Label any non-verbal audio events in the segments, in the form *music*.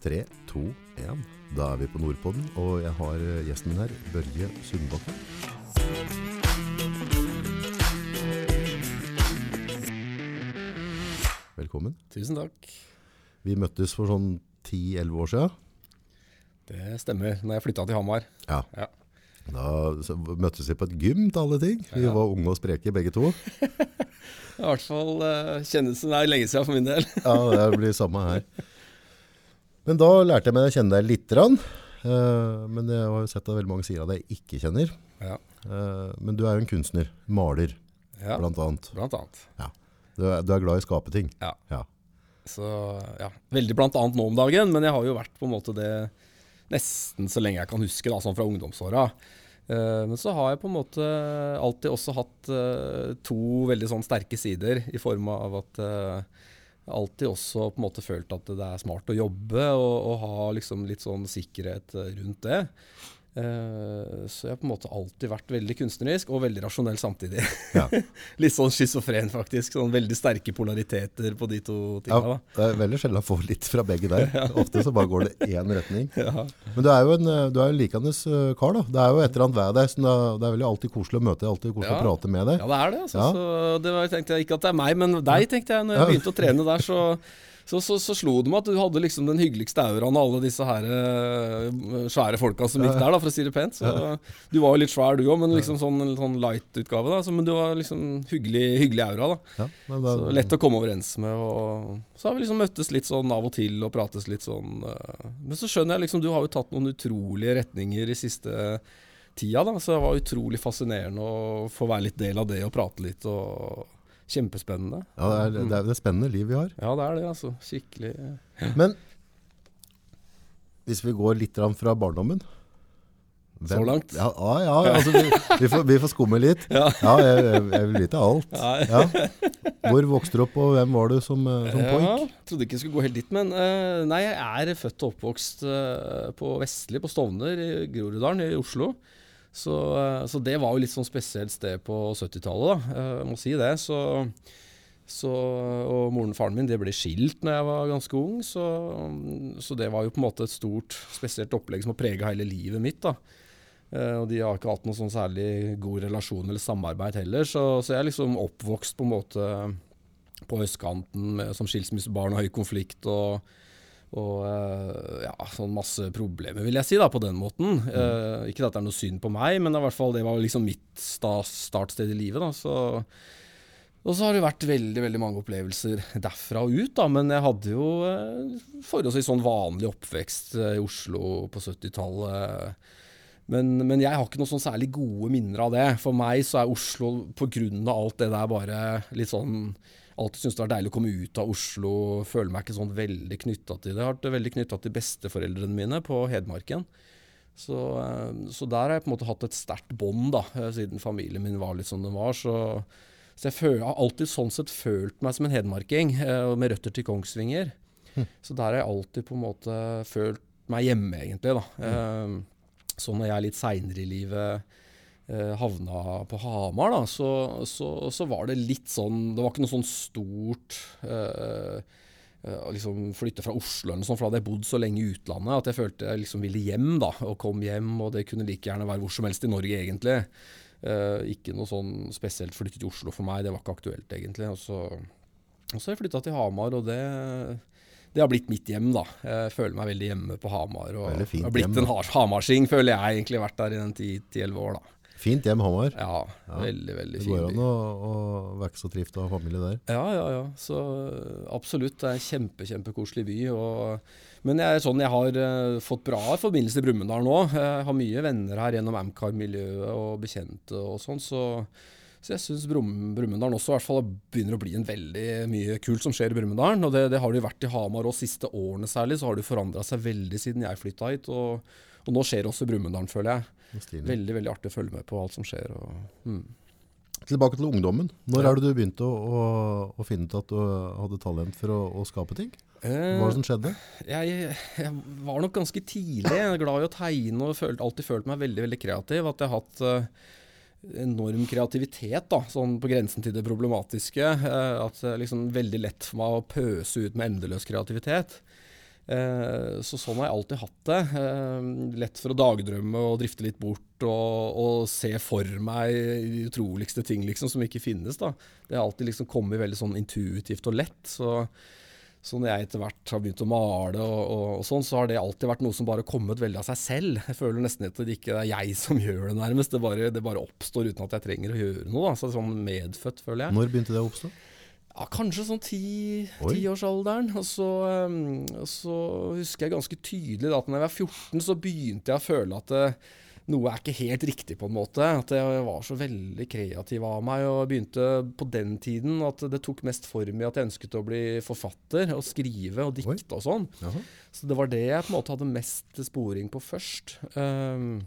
Tre, to, én. Da er vi på Nordpodden, og jeg har eh, gjesten min her, Børje Sundbakken. Velkommen. Tusen takk. Vi møttes for sånn 10-11 år siden. Det stemmer. Når jeg flytta til Hamar. Ja. Ja. Da møttes vi på et gym til alle ting. Vi Ja. var unge og spreke begge to. *laughs* I hvert fall uh, kjennes det er lenge siden for min del. Ja, det blir samme her. *laughs* Men da lærte jeg meg å kjenne deg litt. Eh, men jeg har jo sett at veldig mange sier at jeg ikke kjenner. Ja. Uh, men du er jo en kunstner. Maler, ja. blant annet. Blant annet. Du er, du er glad i å skape ting. Ja. Ja. Så ja, veldig blant annet nå om dagen, men jeg har jo vært på en måte det nesten så lenge jeg kan huske, da, sånn fra ungdomsåra. Eh, men så har jeg på en måte alltid også hatt to veldig sånn sterke sider, i form av at alltid også på en måte følt at det er smart å jobbe og, og ha liksom litt sånn sikkerhet eh, rundt det. Eh, så jeg har på en måte alltid vært veldig kunstnerisk og veldig rasjonell samtidig. Ja. *laughs* litt sånn schizofren, faktisk. Sånn veldig sterke polariteter på de to tinga. Ja, det er veldig sjelden å få litt fra begge der. *laughs* Ofte så bare går det én retning. *laughs* Ja. Men du er jo en, du er en likende eh, kar, da. Det er jo et eller annet ved deg. Så Det er, veldig alltid koselig å møte deg, alltid koselig Ja. å prate med deg. Ja, det er det. Altså. Ja. Så det var, tenkte jeg ikke at det er meg, men deg, tenkte jeg. Når jeg begynte å trene der, så, så, så, så slo det meg at du hadde liksom den hyggeligste auraen av alle disse her eh, svære folka som gikk der, da, for å si det pent. Så Du var jo litt svær du òg, men liksom sånn, sånn light-utgave. da. Så, men du var liksom hyggelig, hyggelig aura, da. Ja, da, Så lett å komme overens med. Og så har vi liksom møttes litt sånn av og til og prates litt sånn. eh. Men så skjønner jeg liksom, du har jo tatt noen utrolige retninger i siste tida, da. Så det var utrolig fascinerende å få være litt del av det og prate litt. og Kjempespennende. ja, det, er, det er det spennende liv vi har. Ja, det er det, altså. Skikkelig. Men hvis vi går litt fra barndommen Så langt? Ja, ja, ja altså, vi, vi, får, vi får skumme litt. Ja. jeg, jeg, jeg vil vite alt. Ja. Hvor vokste du opp, og hvem var du som, eh, som Ja, poik? trodde ikke jeg skulle gå helt dit, men uh, nei, jeg er født og oppvokst uh, på Vestli, på Stovner, i Groruddalen i Oslo. Så, eh, så det var jo litt sånn spesielt sted på 70-tallet, da. Eh, Jeg må si det. Så, så, og moren og faren min det ble skilt når jeg var ganske ung, så, så det var jo på en måte et stort, spesielt opplegg som har prega hele livet mitt. da. Eh, og de har ikke hatt noen sånn særlig god relasjon eller samarbeid heller, så, så jeg er liksom oppvokst på en måte på østkanten med, som skilsmissebarn og høy konflikt og, og eh, ja, sånn masse problemer, vil jeg si, da, på den måten. Eh, ikke at det er noe synd på meg, men i hvert fall det var liksom mitt sta startsted i livet. da, så og så har det vært veldig veldig mange opplevelser derfra og ut, da, men jeg hadde jo eh, forholdsvis sånn vanlig oppvekst eh, i Oslo på 70-tallet. Men, men jeg har ikke noen sånn særlig gode minner av det. For meg så er Oslo, pga. alt det der, bare litt sånn Alltid syntes det var deilig å komme ut av Oslo. Føler meg ikke sånn veldig knytta til det. Jeg har vært veldig knytta til besteforeldrene mine på Hedmarken. Så, eh, så der har jeg på en måte hatt et sterkt bånd, da, eh, siden familien min var litt som den var. Så, så jeg, føler, jeg har alltid sånn sett følt meg som en hedmarking, eh, med røtter til Kongsvinger. Så der har jeg alltid på en måte følt meg hjemme, egentlig. da. Mm. så når jeg er litt seinere i livet havna på Hamar, da, så, så, så var det litt sånn Det var ikke noe sånn stort eh, eh, å liksom flytte fra Oslo eller noe sånt, for da hadde jeg bodd så lenge i utlandet at jeg følte jeg liksom ville hjem, da. Og kom hjem, og det kunne like gjerne være hvor som helst i Norge, egentlig. Eh, ikke noe sånn spesielt flytte til Oslo for meg, det var ikke aktuelt, egentlig. Og så, og så har jeg flytta til Hamar, og det det har blitt mitt hjem, da. Jeg føler meg veldig hjemme på Hamar. Og har blitt hjem, en hamarsing, føler jeg egentlig. Vært der i den 10-11 år, da. Fint hjem, Hamar. Ja, Ja. veldig, veldig Det går an å, å vokse og trifte og ha familie der. Ja, ja, ja. Så øh, absolutt. Det er en kjempe, kjempekoselig by. Og, men jeg, sånn, jeg har uh, fått bra forbindelse til Brumunddal nå. Jeg har mye venner her gjennom Amcar-miljøet og bekjente og sånn. Så, så jeg syns Brum, Brumunddal også i hvert fall begynner å bli en veldig mye kult som skjer i Brumunddal. Og det, det har det jo vært i Hamar òg siste årene særlig. Så har det forandra seg veldig siden jeg flytta hit. Og, og nå skjer det også i Brumunddal, føler jeg. Stilig. Veldig veldig artig å følge med på alt som skjer. Og, mm. Tilbake til ungdommen. Når Ja. er det du begynte å, å, finne ut at du hadde talent for å, å skape ting? Hva Eh, var det som skjedde? jeg, jeg var nok ganske tidlig jeg er glad i å tegne og følte, alltid følt meg veldig veldig kreativ. At jeg har hatt uh, enorm kreativitet, da, sånn på grensen til det problematiske. Uh, at det liksom veldig lett for meg å pøse ut med endeløs kreativitet. Eh, så sånn har jeg alltid hatt det. Eh, lett for å dagdrømme og drifte litt bort og, og se for meg de utroligste ting liksom, som ikke finnes. da. Det har alltid liksom kommet veldig sånn intuitivt og lett. så så når jeg etter hvert har begynt å male, og, og, og, sånn, så har det alltid vært noe som bare kommet veldig av seg selv. Jeg føler nesten at det ikke er jeg som gjør det, nærmest. Det bare, det bare oppstår uten at jeg trenger å gjøre noe. Da. Så sånn medfødt, føler jeg. Når begynte det å oppstå? Ja, kanskje sånn tiårsalderen. Ti og så, um, så, husker jeg ganske tydelig da, at når jeg var 14, så begynte jeg å føle at det, noe er ikke helt riktig, på en måte. At jeg var så veldig kreativ av meg. Og begynte på den tiden at det tok mest form i at jeg ønsket å bli forfatter. Og skrive og dikte og sånn. Så det var det jeg på en måte hadde mest sporing på først. Um,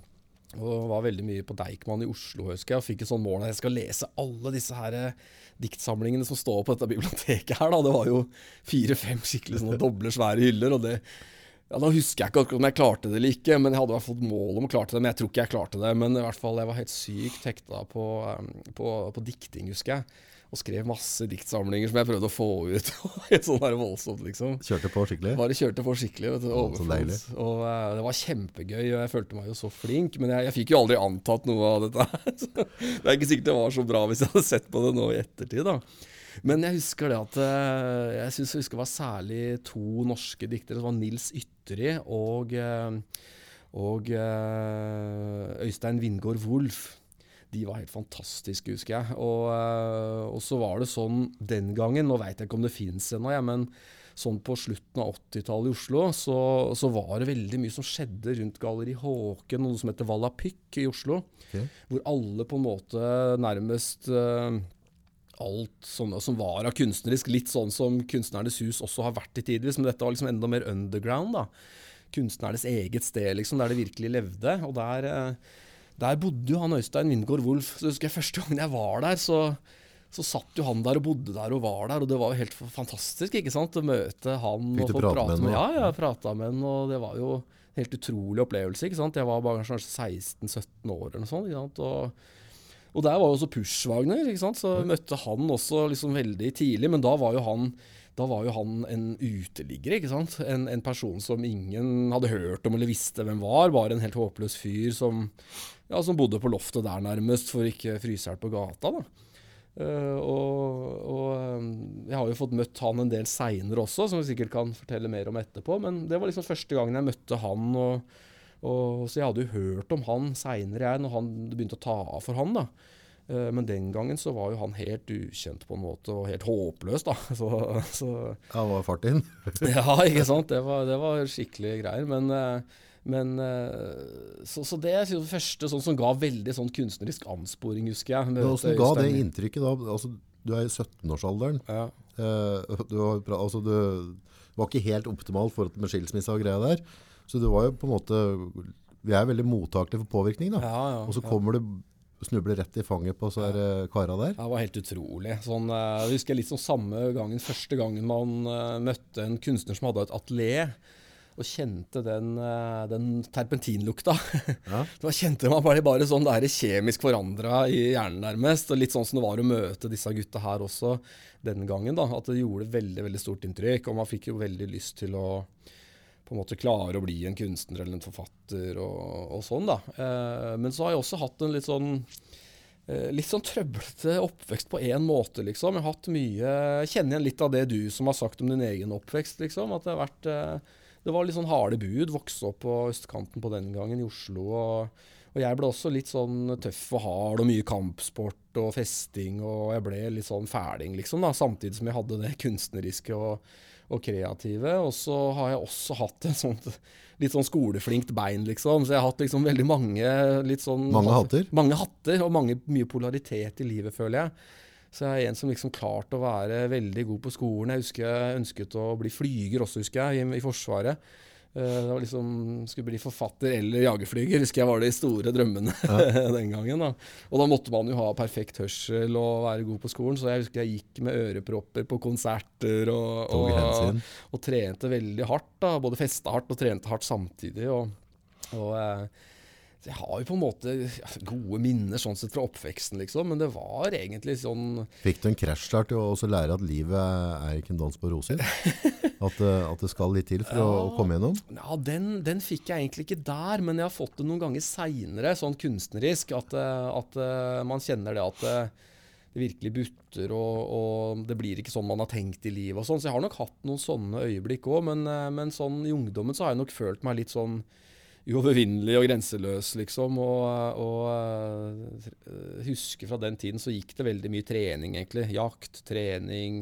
og var veldig mye på Deichman i Oslo, husker jeg. Og fikk et sånt mål at jeg skal lese alle disse her eh, diktsamlingene som står på dette biblioteket her. da. Det var jo fire-fem skikkelig sånne doble, svære hyller. og det ja, Da husker jeg ikke om jeg klarte det eller ikke, men jeg hadde i hvert fall mål om å klare det. Men jeg tror ikke jeg klarte det. Men i hvert fall, jeg var helt sykt hekta på, på, på dikting, husker jeg. Og skrev masse diktsamlinger som jeg prøvde å få ut. *laughs* Sånn der voldsomt, liksom. Kjørte på skikkelig? Bare kjørte på skikkelig. vet du, Overflod. Og uh, det var kjempegøy, og jeg følte meg jo så flink. Men jeg, jeg fikk jo aldri antatt noe av dette. *laughs* det er ikke sikkert det var så bra hvis jeg hadde sett på det nå i ettertid. da. Men jeg husker det at uh, jeg synes jeg husker det var særlig to norske diktere. Det var Nils Ytteri og, uh, og Øystein Wingård Wolff de var helt fantastiske, husker jeg. Og, uh, og, så var det sånn den gangen, nå veit jeg ikke om det fins ennå, men sånn på slutten av 80-tallet i Oslo, så, så, var det veldig mye som skjedde rundt Galleri Håken, noe som heter Valapyk i Oslo. Okay. Hvor alle på en måte nærmest uh, alt sånne, som var av kunstnerisk, litt sånn som Kunstnernes hus også har vært i tidvis, men dette var liksom enda mer underground. da. Kunstnernes eget sted, liksom, der det virkelig levde. og der... Uh, der bodde jo han Øystein Wingård Wolff. Så husker jeg første gangen jeg var der, så, så satt jo han der og bodde der og var der, og det var jo helt fantastisk ikke sant, å møte han. Fikk du prate med ham? Ja, jeg prata med han, og det var jo en helt utrolig opplevelse. ikke sant? Jeg var bare kanskje 16-17 år eller noe sånt. ikke sant? Og, og der var jo også Pushwagner, ikke sant? så møtte han også liksom veldig tidlig. Men da var jo han da var jo han en uteligger, ikke sant. En, en, person som ingen hadde hørt om eller visste hvem var. Bare en helt håpløs fyr som, ja, som bodde på loftet der nærmest for ikke fryse i hjel på gata. da. Uh, og, og um, jeg har jo fått møtt han en del seinere også, som vi sikkert kan fortelle mer om etterpå. Men det var liksom første gangen jeg møtte han. Og, og, så jeg hadde jo hørt om han seinere, når han begynte å ta av for han. da. Uh, men den gangen så var jo han helt ukjent på en måte, og helt håpløs, da. *laughs* Så, så Han var fart inn? *laughs* ja, ikke sant. Det var, det var skikkelig greier. Men uh, men, eh, så, så, det er det første sånn, som ga veldig sånn kunstnerisk ansporing, husker jeg. Hvordan ga det inntrykket da? Altså, du er i 17-årsalderen. Ja. Eh, du, altså, du, var ikke helt optimal forhold med skilsmisse og greia der. Så du var jo på en måte Vi er veldig mottakelige for påvirkning. da. Ja, ja, og så kommer du snubler rett i fanget på så er kara der. Det var helt utrolig. Sånn, jeg husker litt sånn samme gangen, første gangen man uh, møtte en kunstner som hadde et atelier og kjente den, eh, den terpentinlukta. *laughs* Ja. da kjente man bare, bare sånn det kjemisk forandra i hjernen, nærmest. og Litt sånn som det var å møte disse gutta her også den gangen. da, At det gjorde veldig veldig stort inntrykk. Og man fikk jo veldig lyst til å på en måte klare å bli en kunstner eller en forfatter og, og sånn. da. Eh, men så har jeg også hatt en litt sånn eh, litt sånn trøblete oppvekst på én måte, liksom. Jeg har hatt mye kjenner igjen litt av det du som har sagt om din egen oppvekst, liksom. At det har vært eh, det var litt sånn harde bud. Vokste opp på østkanten på den gangen, i Oslo. Og, og, jeg ble også litt sånn tøff og hard, og mye kampsport og festing. Og jeg ble litt sånn fæling, liksom, da, samtidig som jeg hadde det kunstneriske og, og kreative. Og så har jeg også hatt en sånt litt sånn skoleflinkt bein, liksom. Så jeg har hatt liksom veldig mange litt sånn Mange hatter? Mange hatter, og mange, mye polaritet i livet, føler jeg. Så jeg er en som liksom klarte å være veldig god på skolen. Jeg husker jeg ønsket å bli flyger også, husker jeg, i, i Forsvaret. Uh, det var liksom, Skulle bli forfatter eller jagerflyger, husker jeg var de store drømmene ja. *laughs* den gangen. da. Og da måtte man jo ha perfekt hørsel og være god på skolen, så jeg husker jeg gikk med ørepropper på konserter og, og, og trente veldig hardt. da, Både festa hardt og trente hardt samtidig. og, og uh, så jeg har jo på en måte gode minner sånn sett fra oppveksten, liksom. Men det var egentlig sånn Fikk du en krasjstart å også lære at livet er ikke en dans på roser? *laughs* At, eh, at det skal litt til for ja, å, komme gjennom? Ja, den, den, fikk jeg egentlig ikke der, men jeg har fått det noen ganger seinere, sånn kunstnerisk. At, eh, at, eh, man kjenner det at det virkelig butter, og, og, det blir ikke sånn man har tenkt i livet og sånn. Så jeg har nok hatt noen sånne øyeblikk òg, men, men, sånn i ungdommen så har jeg nok følt meg litt sånn uovervinnelig og grenseløs, liksom. Og, og uh, husker fra den tiden så gikk det veldig mye trening, egentlig. Jakt, trening,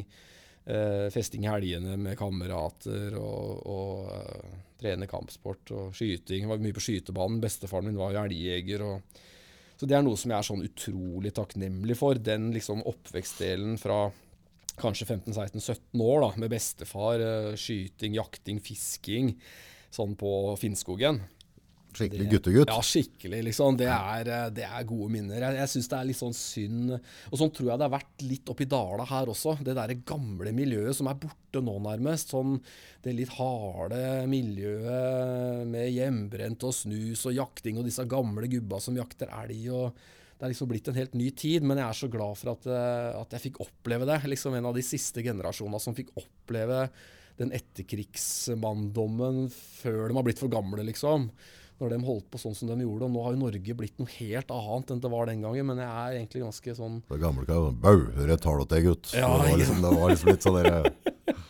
uh, festing i helgene med kamerater og, og uh, trene kampsport og skyting. Jeg var mye på skytebanen. Bestefaren min var jo elgjeger. Så det er noe som jeg er sånn utrolig takknemlig for. Den liksom oppvekstdelen fra kanskje 15-16-17 år da, med bestefar. skyting, jakting, fisking. Sånn på Finnskogen. Skikkelig guttegutt? Ja, skikkelig. liksom. Det er, eh, det er gode minner. Jeg, jeg syns det er litt sånn synd Og sånn tror jeg det har vært litt oppi dala her også. Det derre gamle miljøet som er borte nå, nærmest. Sånn det litt harde miljøet med hjemmebrent og snus og jakting og disse gamle gubba som jakter elg. og det er liksom blitt en helt ny tid, men jeg er så glad for at, eh, at jeg fikk oppleve det. Liksom En av de siste generasjonene som fikk oppleve den etterkrigsmanndommen før de har blitt for gamle, liksom når de holdt på sånn som de gjorde. Og nå har jo Norge blitt noe helt annet enn det var den gangen, men jeg er egentlig ganske sånn Det gamle kan Bau, hør jeg tar til, gutt. Ja, det, var liksom, det var liksom litt sånn der, *laughs*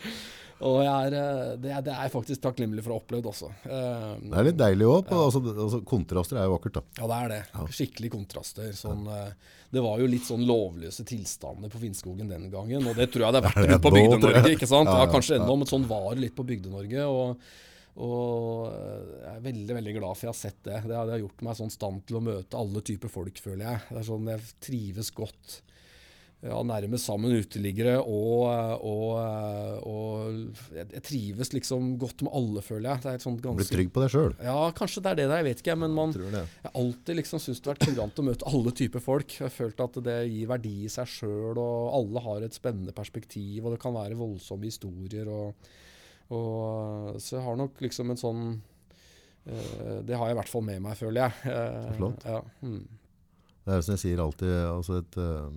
Og er, eh, det, er, det, er, faktisk takknemlig for å ha opplevd også. Uh, det er litt deilig òg. Ja. Altså, altså, kontraster er jo vakkert, da. Ja, det er det. Ja. Skikkelig kontraster. Sånn, det var jo litt sånn lovløse tilstander på Finnskogen den gangen, og det tror jeg det har *laughs* vært rundt på Bygde-Norge. ikke sant? Ja, kanskje ennå, men sånn var det litt på Bygde-Norge. og og jeg er veldig veldig glad for jeg har sett det. Det har gjort meg sånn stand til å møte alle typer folk, føler jeg. Det er sånn Jeg trives godt. Ja, nærmest sammen uteliggere, og, og, og, jeg trives liksom godt med alle, føler jeg. Det er ganske, Blir trygg på deg sjøl? Ja, kanskje det er det der, jeg vet ikke. Men man, jeg har alltid liksom syntes det har vært kurant å møte alle typer folk. Jeg har følt at det gir verdi i seg sjøl, og alle har et spennende perspektiv, og det kan være voldsomme historier. og og, så jeg har nok liksom en sånn uh, Det har jeg i hvert fall med meg, føler jeg. Uh, Flott. Ja, Mm. Det er jo som jeg sier alltid, altså et, uh,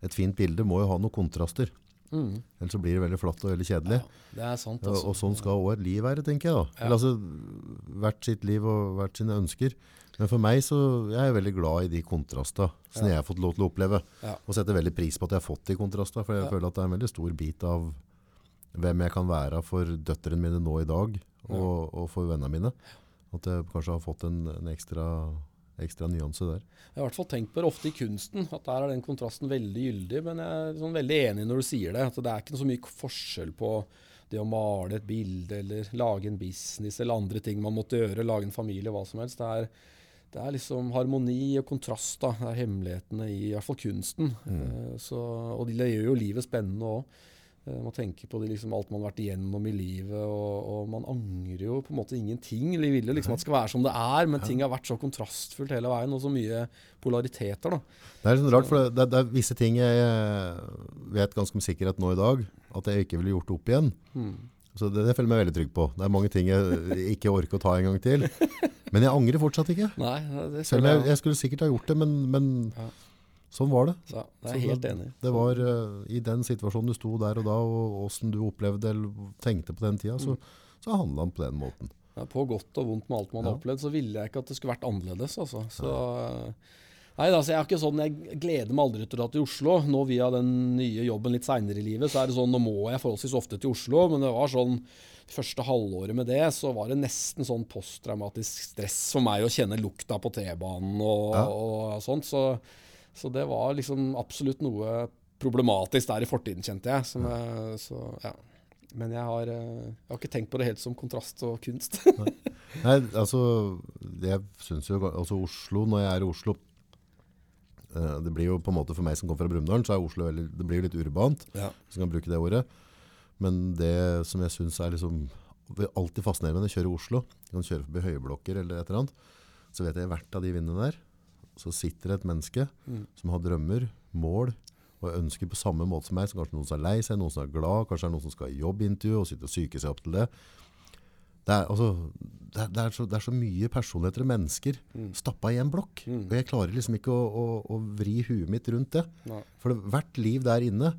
et, fint bilde må jo ha noen kontraster. Mm. Ellers så blir det veldig flatt og veldig kjedelig. Ja, det er sant. Altså. Og, og, sånn skal òg et liv være, tenker jeg. da. Ja. Eller altså, Hvert sitt liv og hvert sine ønsker. Men for meg så jeg er veldig glad i de kontrastene som ja. jeg har fått lov til å oppleve. Og setter veldig pris på at jeg har fått de kontrastene. For jeg føler at det er en veldig stor bit av hvem jeg kan være for døtrene mine nå i dag, og, og for vennene mine. At jeg kanskje har fått en, en ekstra, ekstra, nyanse der. Jeg har i hvert fall tenkt på det ofte i kunsten, at der er den kontrasten veldig gyldig. Men jeg er sånn veldig enig når du sier det. at Det er ikke så mye forskjell på det å male et bilde eller lage en business eller andre ting man måtte gjøre, lage en familie, hva som helst. Det er, det er liksom harmoni og kontrast. da, Det er hemmelighetene i, i hvert fall kunsten. Mm. Uh, så, og det gjør jo livet spennende òg. Eh, man tenker på det, liksom, alt man har vært igjennom i livet, og, og, man angrer jo på en måte ingenting. Vi vil jo liksom at det skal være som det er, men ting har vært så kontrastfullt hele veien, og så mye polariteter. da. Det er sånn rart, for det, det, er visse ting jeg vet ganske med sikkerhet nå i dag, at jeg ikke ville gjort opp igjen. Hmm. Så det, det, føler jeg meg veldig trygg på. Det er mange ting jeg ikke orker å ta en gang til. *laughs* Men jeg angrer fortsatt ikke. Nei, det Selv om jeg, jeg, skulle sikkert ha gjort det, men, men ja. Sånn var det. Ja, det er helt enig. Det var uh, I den situasjonen du sto der og da, og åssen du opplevde eller tenkte på den tida, så, mm. så handla han på den måten. Ja, på godt og vondt med alt man har opplevd, så ville jeg ikke at det skulle vært annerledes. Altså. Så, uh, nei, altså, jeg er ikke sånn, jeg gleder meg aldri til å dra til Oslo. Nå via den nye jobben litt seinere i livet, så er det sånn, nå må jeg forholdsvis ofte til Oslo. Men det var sånn første halvåret med det, så var det nesten sånn posttraumatisk stress for meg å kjenne lukta på T-banen og, ja. og sånt. Så så det var liksom absolutt noe problematisk der i fortiden, kjente jeg. jeg så, ja. Men jeg har, eh, jeg har, ikke tenkt på det helt som kontrast og kunst. *laughs* Nei. Nei, altså jeg synes jo altså Oslo, når jeg er i Oslo eh, Det blir jo på en måte For meg som kommer fra Brumunddal, så er Oslo veldig, det blir litt urbant. Ja. Hvis man kan bruke det ordet. Men det som jeg syns er liksom alltid fascinerende når jeg kjører Oslo, jeg kan kjøre forbi høyblokker eller et eller annet, så vet jeg hvert av de vindene der så sitter det et menneske mm. som har drømmer, mål og ønsker på samme måte som meg. Så kanskje noen som er lei seg, noen som er glad, kanskje er noen som skal ha jobbintervju og sitte og syke seg opp til det. Det er, altså, det er, det er, så, det er så mye personligheter og mennesker Mm. stappa i en blokk. Mm. Og jeg klarer liksom ikke å, å, å vri huet mitt rundt det. Nei. For det, hvert liv der inne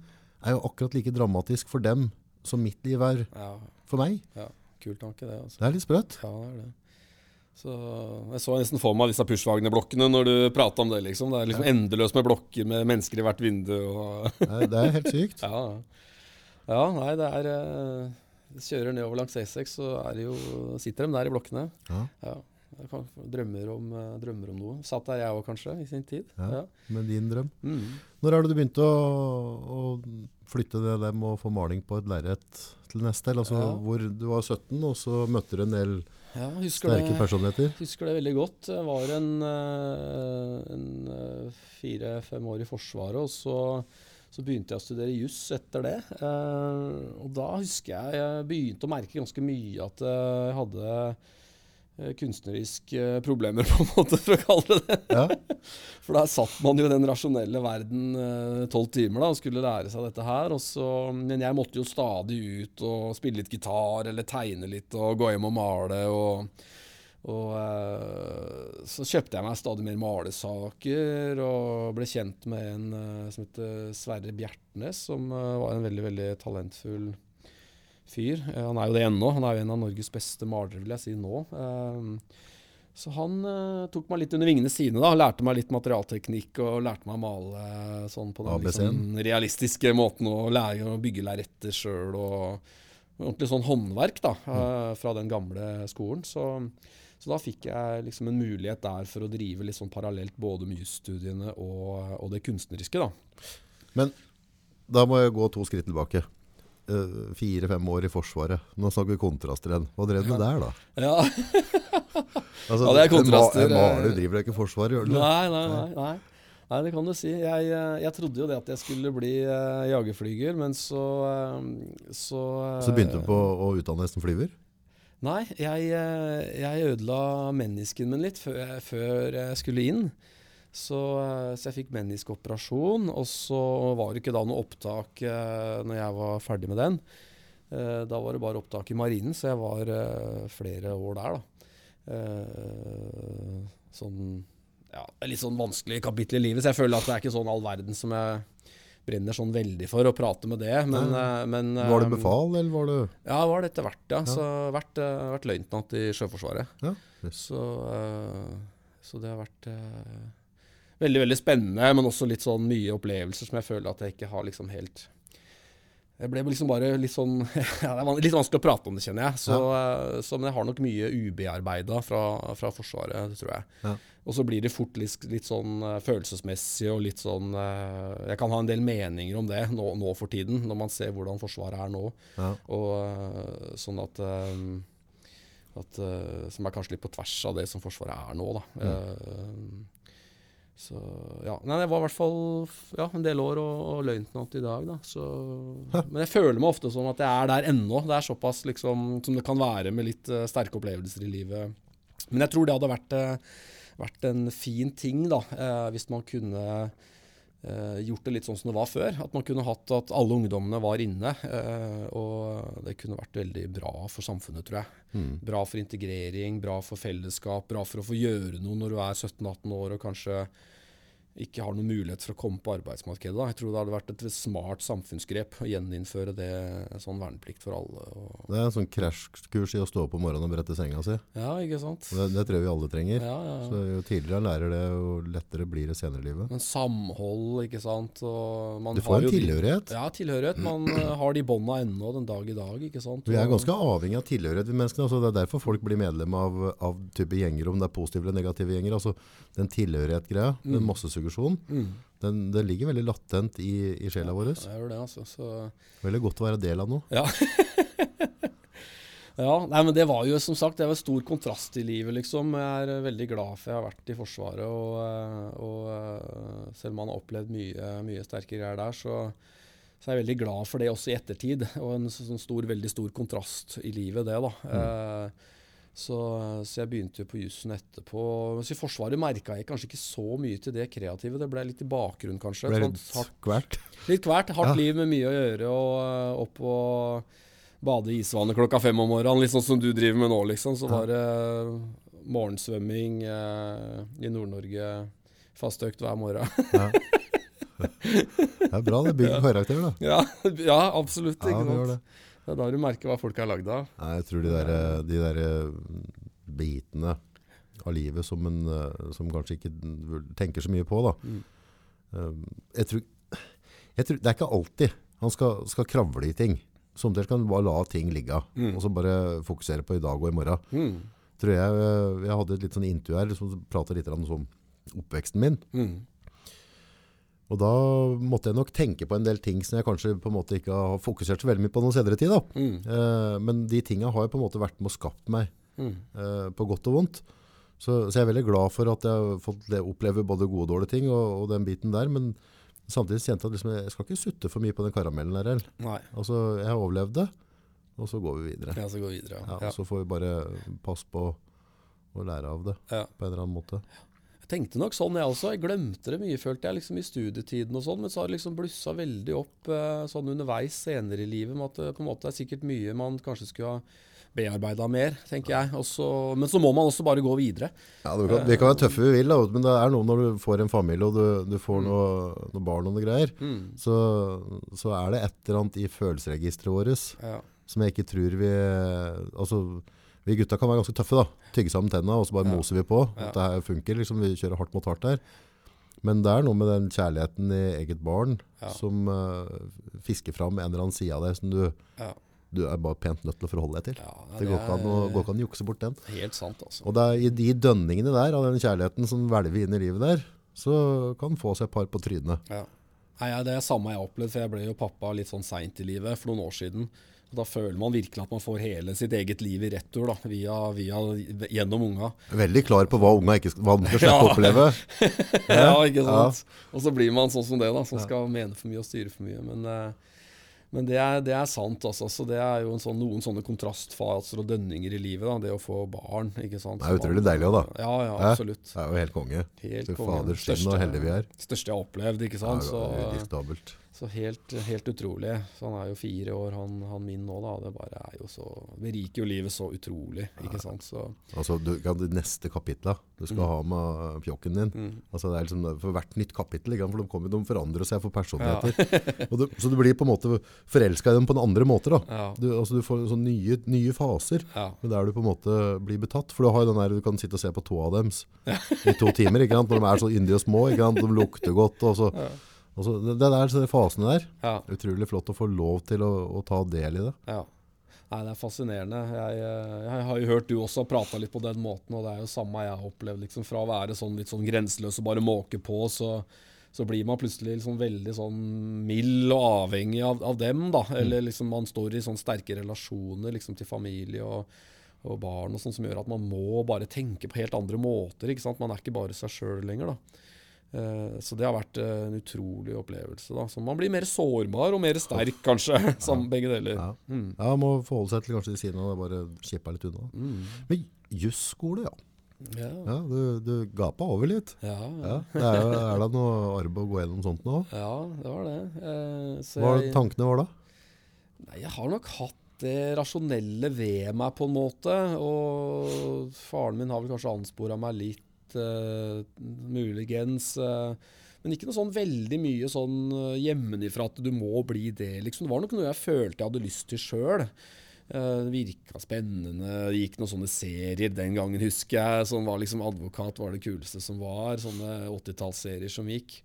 er jo akkurat like dramatisk for dem som mitt liv er Ja, for meg. Ja, kul tanke, det. altså. Det er litt sprøtt. Ja, det er det. Så Jeg så nesten for meg disse Pushwagner-blokkene når du prata om det. liksom. Det er liksom endeløst med blokker med mennesker i hvert vindu. Det *laughs* er, det er helt sykt. Ja, ja nei, det er uh, Kjører nedover langs A6, så er det jo, sitter de der i blokkene. Ja. Ja. Kan, drømmer, om, eh, drømmer om noe. Satt der jeg òg, kanskje, i sin tid. Ja. Med din drøm. Mm. Når det du begynte å, å flytte det dem og få maling på et lerret til neste? Altså, hvor du var 17, og så møtte du en del Ja, husker sterke det, personligheter. husker det veldig godt. Jeg var en, eh, en eh, fire-fem år i Forsvaret, og så, så begynte jeg å studere juss etter det. Eh, og da husker jeg jeg begynte å merke ganske mye at jeg hadde eh, kunstneriske problemer, *laughs* på en måte, for å kalle det det. Ja. *laughs* For der satt man jo i den rasjonelle verden tolv timer da, og skulle lære seg dette her. Og så, men jeg måtte jo stadig ut og spille litt gitar eller tegne litt og gå hjem og male. Og, og eh, så kjøpte jeg meg stadig mer malesaker og ble kjent med en eh, som heter Sverre Bjertnæs, som eh, var en veldig, veldig talentfull fyr. Eh, han er jo det ennå. Han er jo en av Norges beste malere, vil jeg si nå. Eh, så han eh, tok meg litt under vingene sine. da, Lærte meg litt materialteknikk og lærte meg å male sånn på den liksom, realistiske måten. Og lære å bygge lerreter sjøl og ordentlig sånn håndverk da, eh, fra den gamle skolen. Så, så da fikk jeg liksom en mulighet der for å drive litt sånn parallelt både med jusstudiene og, og det kunstneriske. da. Men Da må jeg gå to skritt tilbake. Eh, Fire-fem år i Forsvaret. Nå snakker vi kontraster igjen. Hva drev du med der, da? Ja, *laughs* Altså, Ja, det er kontraster, maler driver driver ikke Forsvaret, gjør du? Nei, nei, nei. nei. Nei, det kan du si. Jeg, eh, jeg trodde jo det at jeg skulle bli uh, jagerflyger, men så uh, Så, uh, Så begynte du på å utdanne deg som flyver? Nei, jeg, eh, jeg ødela menisken min litt før jeg, før jeg skulle inn. Så, eh, så jeg fikk meniskoperasjon, og så var det ikke da noe opptak eh, når jeg var ferdig med den. Eh, da var det bare opptak i marinen, så jeg var eh, flere år der, da. Eh, sånn ja, litt sånn vanskelig kapittel i livet, så jeg føler at det er ikke sånn all verden som jeg brenner sånn veldig for å prate med det. Men, eh, men Var du eh, befal, eller var du Ja, det var det etter hvert, ja. Ja. Så vært, eh, vært løytnant i Sjøforsvaret. Ja. Så, eh, så det har vært eh, veldig, veldig spennende, men også litt sånn mye opplevelser som jeg føler at jeg ikke har liksom helt Jeg ble liksom bare litt sånn *laughs* ja, Det er litt vanskelig å prate om det, kjenner jeg. Så, ja. så men jeg har nok mye ubearbeida fra, fra Forsvaret, tror jeg. Ja. Og så blir det fort litt, litt sånn eh, følelsesmessig og litt sånn eh, Jeg kan ha en del meninger om det nå, nå for tiden, når man ser hvordan Forsvaret er nå. Ja. Og sånn at, at Som er kanskje litt på tvers av det som Forsvaret er nå, da. Eh, så ja. Nei, jeg var i hvert fall ja, en del år og, og løytnant i dag, da. Så, men jeg føler meg ofte som at jeg er der ennå. Det er såpass liksom som det kan være med litt uh, sterke opplevelser i livet. Men jeg tror det hadde vært, uh, vært en fin ting, da, uh, hvis man kunne gjort det litt sånn som det var før. At man kunne hatt at alle ungdommene var inne. eh, og det kunne vært veldig bra for samfunnet, tror jeg. Mm. Bra for integrering, bra for fellesskap, bra for å få gjøre noe når du er 17-18 år og kanskje ikke har noen mulighet for å komme på arbeidsmarkedet. Da. Jeg tror det hadde vært et smart samfunnsgrep å gjeninnføre det sånn verneplikt for alle. Det er en sånn krasjkurs i å stå opp om morgenen og brette senga si. ja, ikke sant? Det, det tror jeg vi alle trenger. Ja, ja, Så jo tidligere en lærer det, jo lettere blir det senere i livet. Men samhold, ikke sant. Og man Du får har en tilhørighet. de-. Ja, tilhørighet. Man eh, har de bånda ennå den dag i dag, ikke sant. Vi er ganske avhengig av tilhørighet, vi menneskene. Altså, det er derfor folk blir medlem av, av type gjenger, om det er positive eller negative gjenger. Altså, den tilhørighet-greia, den Mm. Massesuggesjonen, Mm. den, den ligger veldig latent i, i sjela vår. Ja, jeg det, altså. Så Veldig godt å være del av noe. Ja. *laughs* ja, nei, men det var jo som sagt det var stor kontrast i livet, liksom. Jeg er veldig glad for jeg har vært i Forsvaret. Og, eh, og eh, selv om man har opplevd mye, mye sterke greier der, så, så er jeg veldig glad for det også i ettertid. Og en sånn stor, veldig stor kontrast i livet, det, da. Eh, så, så jeg begynte jo på jussen etterpå. Mens i Forsvaret merka jeg kanskje ikke så mye til det kreative. Det ble litt i bakgrunnen, kanskje. Ble Sånn litt sånn, skvært. Litt hvert. Hardt Ja. liv med mye å gjøre og øh, opp og bade i isvannet klokka fem om morgenen, litt sånn som du driver med nå, liksom. Så var det morgensvømming eh, i Nord-Norge. Fast økt hver morgen. Ja. Det er bra, det bygger *laughs* karakter, da. ja, *laughs* ja, absolutt. Ikke sant? Det. Er da du merker hva folk er lagd av. Nei, jeg tror de der, de der bitene av livet som, en, eh, som kanskje ikke tenker så mye på, da. Mm. Um, Jeg tror, jeg tror, det er ikke alltid han skal, skal kravle i ting. Somtider kan du bare la ting ligge, Mm. og så bare fokusere på i dag og i morgen. Mm. Tror jeg, eh, jeg hadde et litt sånn intervju her som pratet litt om oppveksten min. Mm. Og da måtte jeg nok tenke på en del ting som jeg kanskje på en måte ikke har fokusert så veldig mye på noen senere tid. Da. Mm. Eh, men de tingene har jo på en måte vært med og skapt meg Mm. eh, på godt og vondt. Så, så jeg er veldig glad for at jeg har fått le- oppleve både gode og dårlige ting og, og den biten der. Men samtidig kjente jeg at liksom, jeg skal ikke sutte for mye på den karamellen der heller. Altså, jeg har overlevd det, og så går vi videre. Ja, så går vi videre. Ja, Ja. Så får vi bare passe på å lære av det Ja. på en eller annen måte. Jeg tenkte nok sånn, jeg også. Jeg glemte det mye, følte jeg, liksom i studietiden og sånn. Men så har det liksom blussa veldig opp eh, sånn underveis senere i livet med at det på en måte er sikkert mye man kanskje skulle ha bearbeida mer, tenker jeg. Også, men så må man også bare gå videre. Ja, det kan, vi kan være tøffe vi vil, da, men det er noe når du får en familie og du, du får noe, noe barn og noe greier, Mm. så, så er det et eller annet i følelsesregisteret vårt Ja. som jeg ikke tror vi Altså, vi gutta kan være ganske tøffe, da. Tygge sammen tenna, og så bare Ja. moser vi på. Ja. At det her funker. liksom Vi kjører hardt mot hardt der. Men det er noe med den kjærligheten i eget barn Ja. som uh, fisker fram en eller annen side av deg som du, Ja. du er bare pent nødt til å forholde deg til. Ja, det går ikke an å, går ikke an å jukse bort den. Helt sant, altså. Og det er i de dønningene der, av den kjærligheten som hvelver inn i livet der, så kan få seg et par på trynet. Ja. Nei, Det er samme jeg har opplevd, for jeg ble jo pappa litt sånn seint i livet for noen år siden. Da føler man virkelig at man får hele sitt eget liv i retur da, via, via, gjennom unga. Veldig klar på hva unga ikke hva de skal slippe å oppleve. *laughs* Ja, ikke sant? Og så blir man sånn som det, da, som skal mene for mye og styre for mye. Men, eh, men det, er, det er sant, altså. Så det er jo en sånn, noen sånne kontrastfaser og dønninger i livet, da, det å få barn. ikke sant? Det er utrolig deilig òg, da. Ja, ja, absolutt. Det er jo helt konge. Helt Fy konge. fader, skinn og heldige vi er. Største jeg har opplevd, ikke sant. Ja, Så, Udiskutabelt. Så helt, helt utrolig. Så han er jo fire år, han, han min nå, da. Det bare er jo så Beriker jo livet så utrolig, ikke sant. Så Altså, du kan neste kapitlet du skal ha med pjokken din. mm. Altså, det er liksom, for hvert nytt kapittel, ikke sant, for de, kommer, de forandrer seg for personligheter. *laughs* Og du, så du blir på en måte forelsket i dem på en andre måte da. ja. Du, altså, du får sånne nye, nye faser. ja. Der du på en måte blir betatt. For du har jo den der, du kan sitte og se på to av dem i to timer, ikke sant? Når de er så yndige og små, ikke sant? De lukter godt. Og så, Ja. og så, det det der, så de fasene der, ja. utrolig flott å få lov til å, å ta del i det. Ja. Nei, det er fascinerende. Jeg, eh, jeg har jo hørt du også prata litt på den måten, og det er jo samme jeg har opplevd. Liksom, fra å være sånn litt sånn grenseløs og bare måke på, så, så blir man plutselig liksom veldig sånn mild og avhengig av, av dem. da. Eller liksom man står i sånn sterke relasjoner liksom, til familie og, og barn og sånn, som gjør at man må bare tenke på helt andre måter. ikke sant? Man er ikke bare seg sjøl lenger. da. Eh, Så det har vært eh, en utrolig opplevelse. da. Så man blir mer sårbar og mer sterk, kanskje. *laughs* Som begge deler. Ja. Mm. Ja, må forholde seg til kanskje de sidene og bare kippe litt unna. Mm. Men jusskole, ja. Ja. ja du, du gapa over litt. Ja, Ja, det er, er det noe arbeid å gå gjennom sånt nå? *laughs* ja, det var det. Eh, så Hva var jeg, tankene var da? nei, jeg har nok hatt det rasjonelle ved meg, på en måte. Og faren min har vel kanskje anspora meg litt, eh, muligens. Eh, men ikke noe sånn veldig mye sånn eh, hjemmefra at du må bli det, liksom. Det var nok noe jeg følte jeg hadde lyst til sjøl. Det virka spennende. Det gikk noen sånne serier den gangen, husker jeg. Som var liksom Advokat var det kuleste som var. Sånne 80-tallsserier som gikk.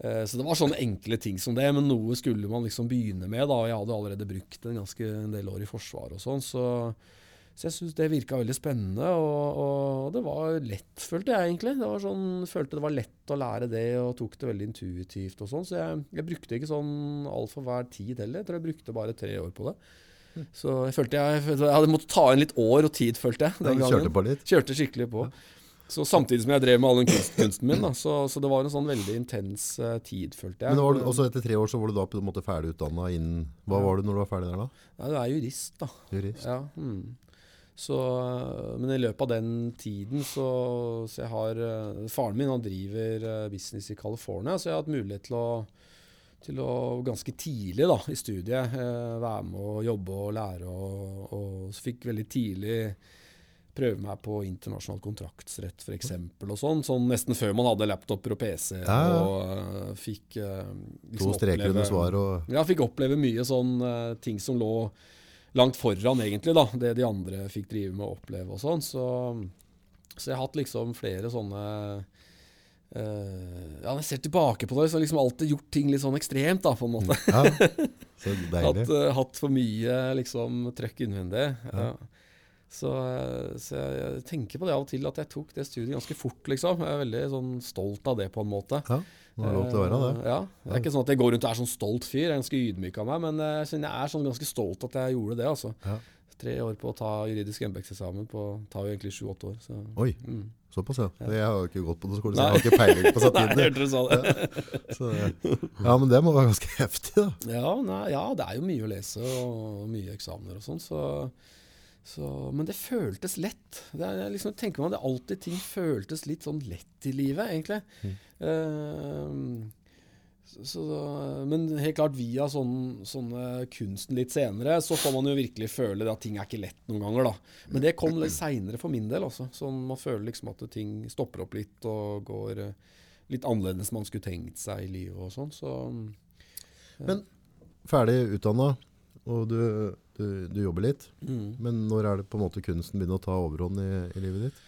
Så det var sånne enkle ting som det, men noe skulle man liksom begynne med. da, og Jeg hadde allerede brukt en ganske en del år i Forsvaret og sånn, så, så jeg syns det virka veldig spennende. Og, og det var lett, følte jeg egentlig. Det var sånn, følte det var lett å lære det, og tok det veldig intuitivt og sånn. Så jeg, jeg brukte ikke sånn altfor hver tid heller. Jeg tror jeg brukte bare tre år på det. Så jeg følte jeg, jeg hadde måttet ta inn litt år og tid, følte jeg. Den gangen. kjørte på litt? Kjørte skikkelig på. Så Samtidig som jeg drev med all den kunst, kunsten min. Da. Så, så det var en sånn veldig intens uh, tid, følte jeg. Men var du, også etter tre år så var du da på en måte ferdig utdannet innen, hva Ja. var du når du var ferdig der da? Ja, du er jurist, da. Jurist? Ja, mm. Så, eh, men i løpet av den tiden så, så jeg har eh, Faren min han driver eh, business i California, så jeg har hatt mulighet til å til å ganske tidlig da, i studiet være med å jobbe og lære. Og, og så fikk veldig tidlig prøve meg på internasjonal kontraktsrett f.eks. og sånn. Sånn nesten før man hadde laptoper og PC. Ja, ja. Og uh, fikk uh, liksom To streker under svar og Ja, fikk oppleve mye sånn uh, ting som lå langt foran, egentlig, da. Det de andre fikk drive med å oppleve og sånn. Så, så jeg har hatt liksom flere sånne Uh, ja, Når jeg ser tilbake på det, så har jeg liksom alltid gjort ting litt sånn ekstremt, da, på en måte. Ja, *laughs* så deilig. hatt, uh, hatt, for mye liksom trøkk innvendig. Ja. Så, så jeg, jeg, tenker på det av og til at jeg tok det studiet ganske fort, liksom. Jeg er veldig sånn stolt av det, på en måte. Ja, det er lov til å være det. Ja, Det er ikke sånn at jeg går rundt og er sånn stolt fyr. Jeg er ganske ydmyk av meg, men jeg er sånn ganske stolt at jeg gjorde det, altså. Ja. Tre år på å ta juridisk embetseksamen. Tar jo egentlig sju-åtte år. Så. Oi. Mm. Såpass, ja. Jeg har jo ikke gått på noen skole, så jeg har ikke peiling på *laughs* satire. ja, men det må være ganske heftig, da. Ja, nei, ja, det er jo mye å lese og mye eksamener og sånn. Så, så, men det føltes lett. Det er, liksom, tenker man det alltid ting føltes litt sånn lett i livet, egentlig. Mm. Uh, så, men helt klart via sånn, sånne kunsten litt senere, så får man jo virkelig føle at ting er ikke lett noen ganger. da. Men det kom litt seinere for min del. også. Sånn, man føler liksom at ting stopper opp litt og går eh, litt annerledes enn man skulle tenkt seg i livet og sånn. Så, ja. Men ferdig utdanna, og du, du, du, jobber litt. Mm. Men når er det på en måte kunsten begynner å ta overhånd i, i livet ditt?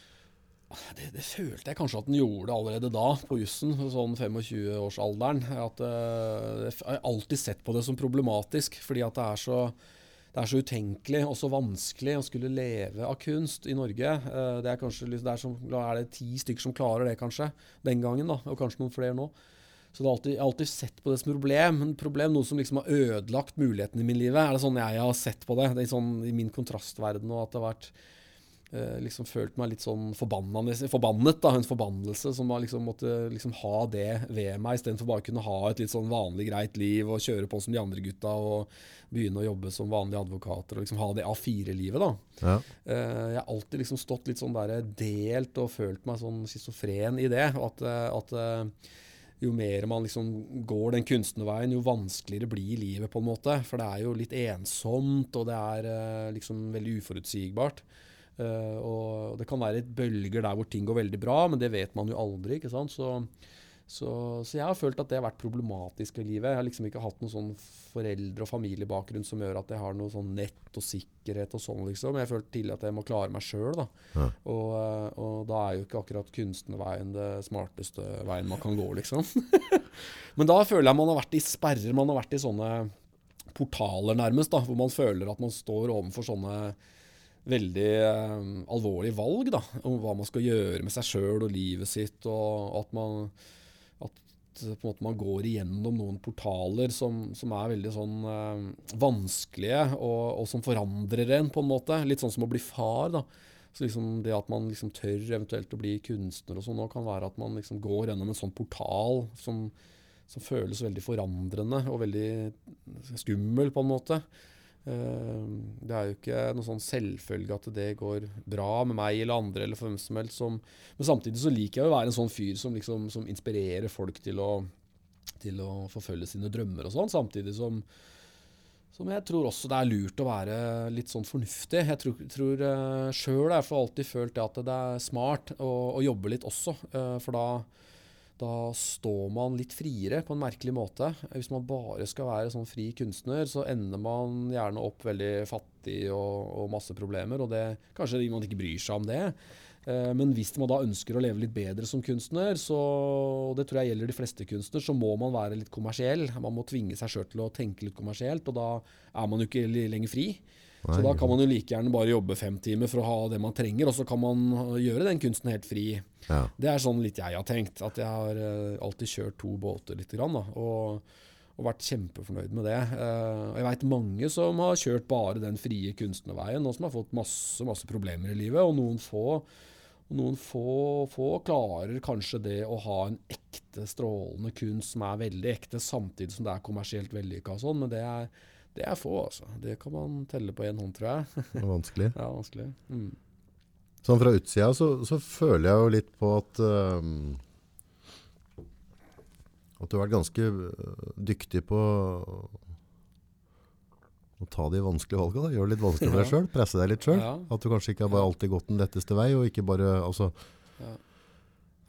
Det, det, følte jeg kanskje at den gjorde allerede da, på jussen, sånn 25-årsalderen. At uh, Jeg har alltid sett på det som problematisk, fordi at det er så det er så utenkelig og så vanskelig å skulle leve av kunst i Norge. Uh, det er kanskje det er, som, er det ti stykker som klarer det, kanskje, den gangen. da, Og kanskje noen flere nå. Så alltid, jeg har alltid sett på det som problem. En problem, Noe som liksom har ødelagt mulighetene i min livet. Er det sånn jeg har sett på det? det er sånn I min kontrastverden. og at det har vært eh, liksom følt meg litt sånn forbannet. da, En forbannelse som har liksom måtte liksom ha det ved meg, istedenfor bare å kunne ha et litt sånn vanlig, greit liv og kjøre på som de andre gutta og begynne å jobbe som vanlige advokater og liksom ha det A4-livet. da. Ja. Eh, jeg har alltid liksom stått litt sånn der delt og følt meg sånn schizofren i det. At, at eh, jo mer man liksom går den kunstnerveien, jo vanskeligere blir livet, på en måte. For det er jo litt ensomt, og det er eh, liksom veldig uforutsigbart. Uh, og det kan være et bølger der hvor ting går veldig bra, men det vet man jo aldri. ikke sant? Så, så, så, jeg har følt at det har vært problematisk i livet. Jeg har liksom ikke hatt noen sånn foreldre- og familiebakgrunn som gjør at jeg har noe sånn nett og sikkerhet og sånn, liksom. Jeg har følt tidlig at jeg må klare meg sjøl, da. Ja. Og, eh, og, da er jo ikke akkurat kunstnerveien det smarteste veien man kan gå, liksom. *laughs* men da føler jeg man har vært i sperrer, man har vært i sånne portaler, nærmest, da, hvor man føler at man står overfor sånne veldig eh, alvorlige valg da, om hva man skal gjøre med seg sjøl og livet sitt. og at man, at en måte man går igjennom noen portaler som, som er veldig sånn uh, vanskelige, og, og, som forandrer en, på en måte. Litt sånn som å bli far. da. Så liksom Det at man liksom tør eventuelt å bli kunstner og sånn, kan være at man liksom går gjennom en sånn portal som, som føles veldig forandrende og veldig skummel, på en måte. Eh, det er jo ikke noe sånn selvfølge at det går bra med meg eller andre, eller for hvem som helst. Som, men samtidig så liker jeg å være en sånn fyr som, liksom, som inspirerer folk til å, til å forfølge sine drømmer og sånn, samtidig som som jeg tror også det er lurt å være litt sånn fornuftig. Jeg tror, tror uh, sjøl jeg alltid følt at det er smart å, å jobbe litt også. Uh, for da, da står man litt friere på en merkelig måte. Hvis man bare skal være sånn fri kunstner, så ender man gjerne opp veldig fattig og, og masse problemer. Og det, kanskje man ikke bryr seg om det. Eh, men hvis man da ønsker å leve litt bedre som kunstner, så, og det tror jeg gjelder de fleste kunstnere, så må man være litt kommersiell. Man må tvinge seg sjøl til å tenke litt kommersielt, og da er man jo ikke lenger fri. Nei, så da kan man jo like gjerne bare jobbe fem timer for å ha det man trenger, og så kan man gjøre den kunsten helt fri. Ja. Det er sånn litt jeg har tenkt. At jeg har uh, alltid kjørt to båter litt, grann, da, og, og, vært kjempefornøyd med det. Uh, jeg veit mange som har kjørt bare den frie kunstnerveien, og som har fått masse, masse problemer i livet. Og noen få, noen få, få klarer kanskje det å ha en ekte strålende kunst som er veldig ekte, samtidig som det er kommersielt vellykka og sånn. Men det er det er få, altså. Det kan man telle på én hånd, tror jeg. *laughs* Det er vanskelig. ja, vanskelig. Mm. Sånn fra utsida så, så, føler jeg jo litt på at um, at du har vært ganske dyktig på å ta de vanskelige valgene. Gjøre det litt vanskelig for deg *laughs* sjøl. Presse deg litt sjøl. Ja. At du kanskje ikke har bare alltid gått den letteste vei, og ikke bare altså, ja.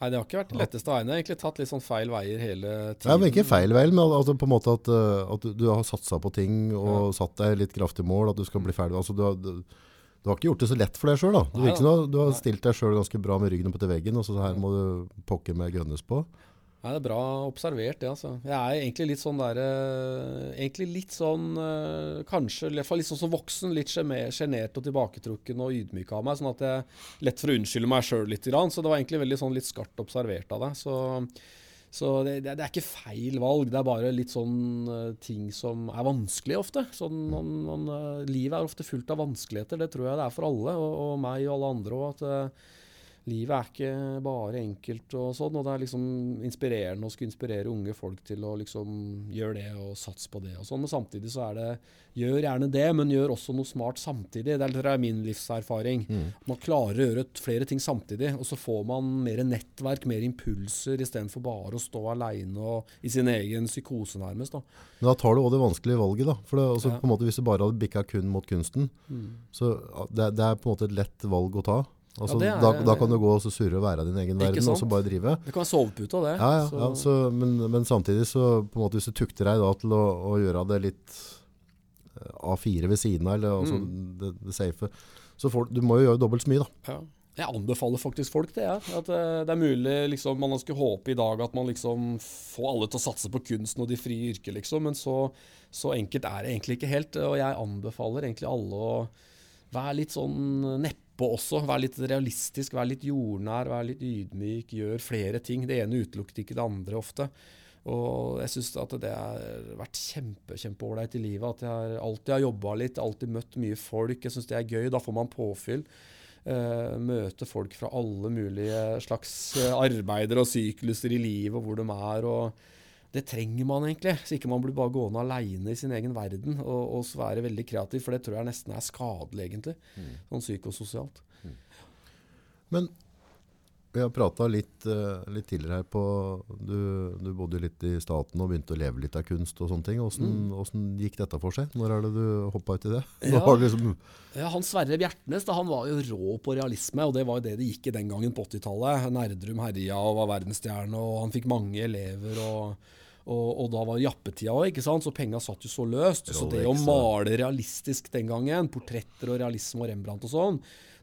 Nei, det har ikke vært det letteste veiene. Jeg har egentlig tatt litt sånn feil veier hele tiden. Ja, men Ikke feil vei, men altså på en måte at, eh, at du, har satsa på ting og ja. satt deg litt kraftig mål, at du skal bli ferdig. Altså, du, har, du, du, har, ikke gjort det så lett for deg sjøl. Du har stilt deg sjøl ganske bra med ryggen opp til veggen, og så her må du pokker meg gønnes på. Nei, Det er bra observert, det. altså. Jeg er egentlig litt sånn der uh, Egentlig litt sånn uh, Kanskje i hvert fall litt sånn som voksen. Litt sjenert og tilbaketrukken og ydmyk av meg. Sånn at jeg lett for å unnskylde meg sjøl litt. Så det var egentlig veldig sånn litt skarpt observert av deg. Så, så det, det, er ikke feil valg. Det er bare litt sånn uh, ting som er vanskelig ofte. Sånn, man, man, livet er ofte fullt av vanskeligheter. Det tror jeg det er for alle, og, og meg og alle andre òg livet er ikke bare enkelt og sånn. Og det er liksom inspirerende å skulle inspirere unge folk til å liksom gjøre det og satse på det og sånn. Men samtidig så er det Gjør gjerne det, men gjør også noe smart samtidig. Det er min livserfaring. Mm. Man klarer å gjøre flere ting samtidig, og så får man mer nettverk, mer impulser, istedenfor bare å stå aleine i sin egen psykose, nærmest. Da. Men da tar du òg det vanskelige valget, da. For det, altså, ja. måte, hvis du bare hadde bikka kun mot kunsten, mm. så det, det er på en måte et lett valg å ta. Altså, ja, er, da, da, kan du gå og surre og være din egen verden og så bare drive. Det kan være sovepute av det. Ja, ja, så. Så, men, men, samtidig, så på en måte hvis du tukter deg da til å, å gjøre det litt eh, A4 ved siden av, eller altså, mm. det, det, safe, så får, du må jo gjøre dobbelt så mye, da. Jeg anbefaler faktisk folk det. Ja. At uh, det er mulig liksom, Man skulle håpe i dag at man liksom får alle til å satse på kunsten og de frie yrker, liksom. Men så, så enkelt er det egentlig ikke helt. Og jeg anbefaler egentlig alle å være litt sånn neppe på også. Vær litt realistisk, vær litt jordnær, vær litt ydmyk. Gjør flere ting. Det ene utelukket ikke det andre ofte. Og jeg syns at det har vært kjempe, kjempeålreit i livet. At jeg alltid har jobba litt, alltid møtt mye folk. Jeg syns det er gøy. Da får man påfyll. Uh, møte folk fra alle mulige slags uh, arbeider og sykluser i livet, og hvor de er. og det trenger man egentlig, så ikke man blir bare gående aleine i sin egen verden og, og være veldig kreativ, for det tror jeg nesten er skadelig, egentlig. Mm. Sånn psykososialt. Mm. Men vi har prata litt, uh, litt, tidligere her på du, du, bodde litt i staten og begynte å leve litt av kunst og sånne ting. Hvordan, mm. gikk dette for seg? Når er det du hoppa ut i det? *laughs* Ja, liksom ja, han Sverre Bjertnæs han var jo rå på realisme, og det var jo det det gikk i den gangen på 80-tallet. Nerdrum herja og var verdensstjerne, og han fikk mange elever. og og, og, da var jappetida òg, så penga satt jo så løst. Så det å male realistisk den gangen, portretter og realisme og Rembrandt og sånn,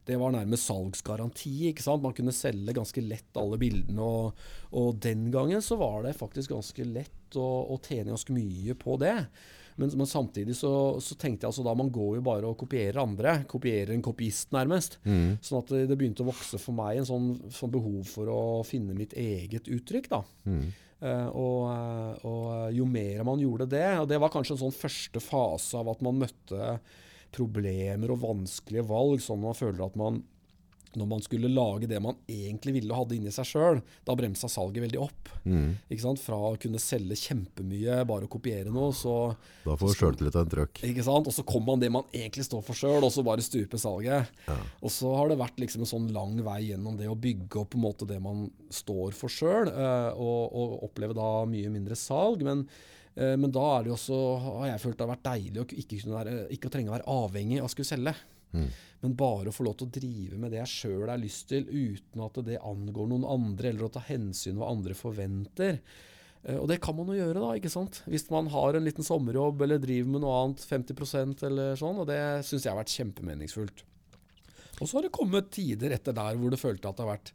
det var nærmest salgsgaranti. ikke sant? Man kunne selge ganske lett alle bildene. Og, og den gangen så var det faktisk ganske lett å, å tjene ganske mye på det. Men, men samtidig så, så, tenkte jeg altså da man går jo bare og kopierer andre. Kopierer en kopiist, nærmest. Mm. Sånn at det, det, begynte å vokse for meg en sånn, sånn behov for å finne mitt eget uttrykk. da. Mm. Uh, og, eh, og, jo mer man gjorde det Og det var kanskje en sånn første fase av at man møtte problemer og vanskelige valg, sånn man føler at man når man skulle lage det man egentlig ville hadde inni seg sjøl, da bremsa salget veldig opp. Mm. Fra å kunne selge kjempemye, bare å kopiere noe, så Da får du sjøltillit av en trøkk. Ikke sant? Og så kommer man det man egentlig står for sjøl, og så bare stuper salget. Ja. Og så har det vært liksom en sånn lang vei gjennom det å bygge opp på en måte det man står for sjøl, uh, og, og, oppleve da mye mindre salg. men men da er det også, har jeg følt det har vært deilig å ikke, være, ikke å trenge å være avhengig av å skulle selge. Mm. Men bare å få lov til å drive med det jeg sjøl har lyst til, uten at det angår noen andre, eller å ta hensyn hva andre forventer. Uh, og det kan man jo gjøre, da, ikke sant? hvis man har en liten sommerjobb eller driver med noe annet, 50% eller sånn. Og det syns jeg har vært kjempemeningsfullt. Og så har det kommet tider etter der hvor du følte at det har vært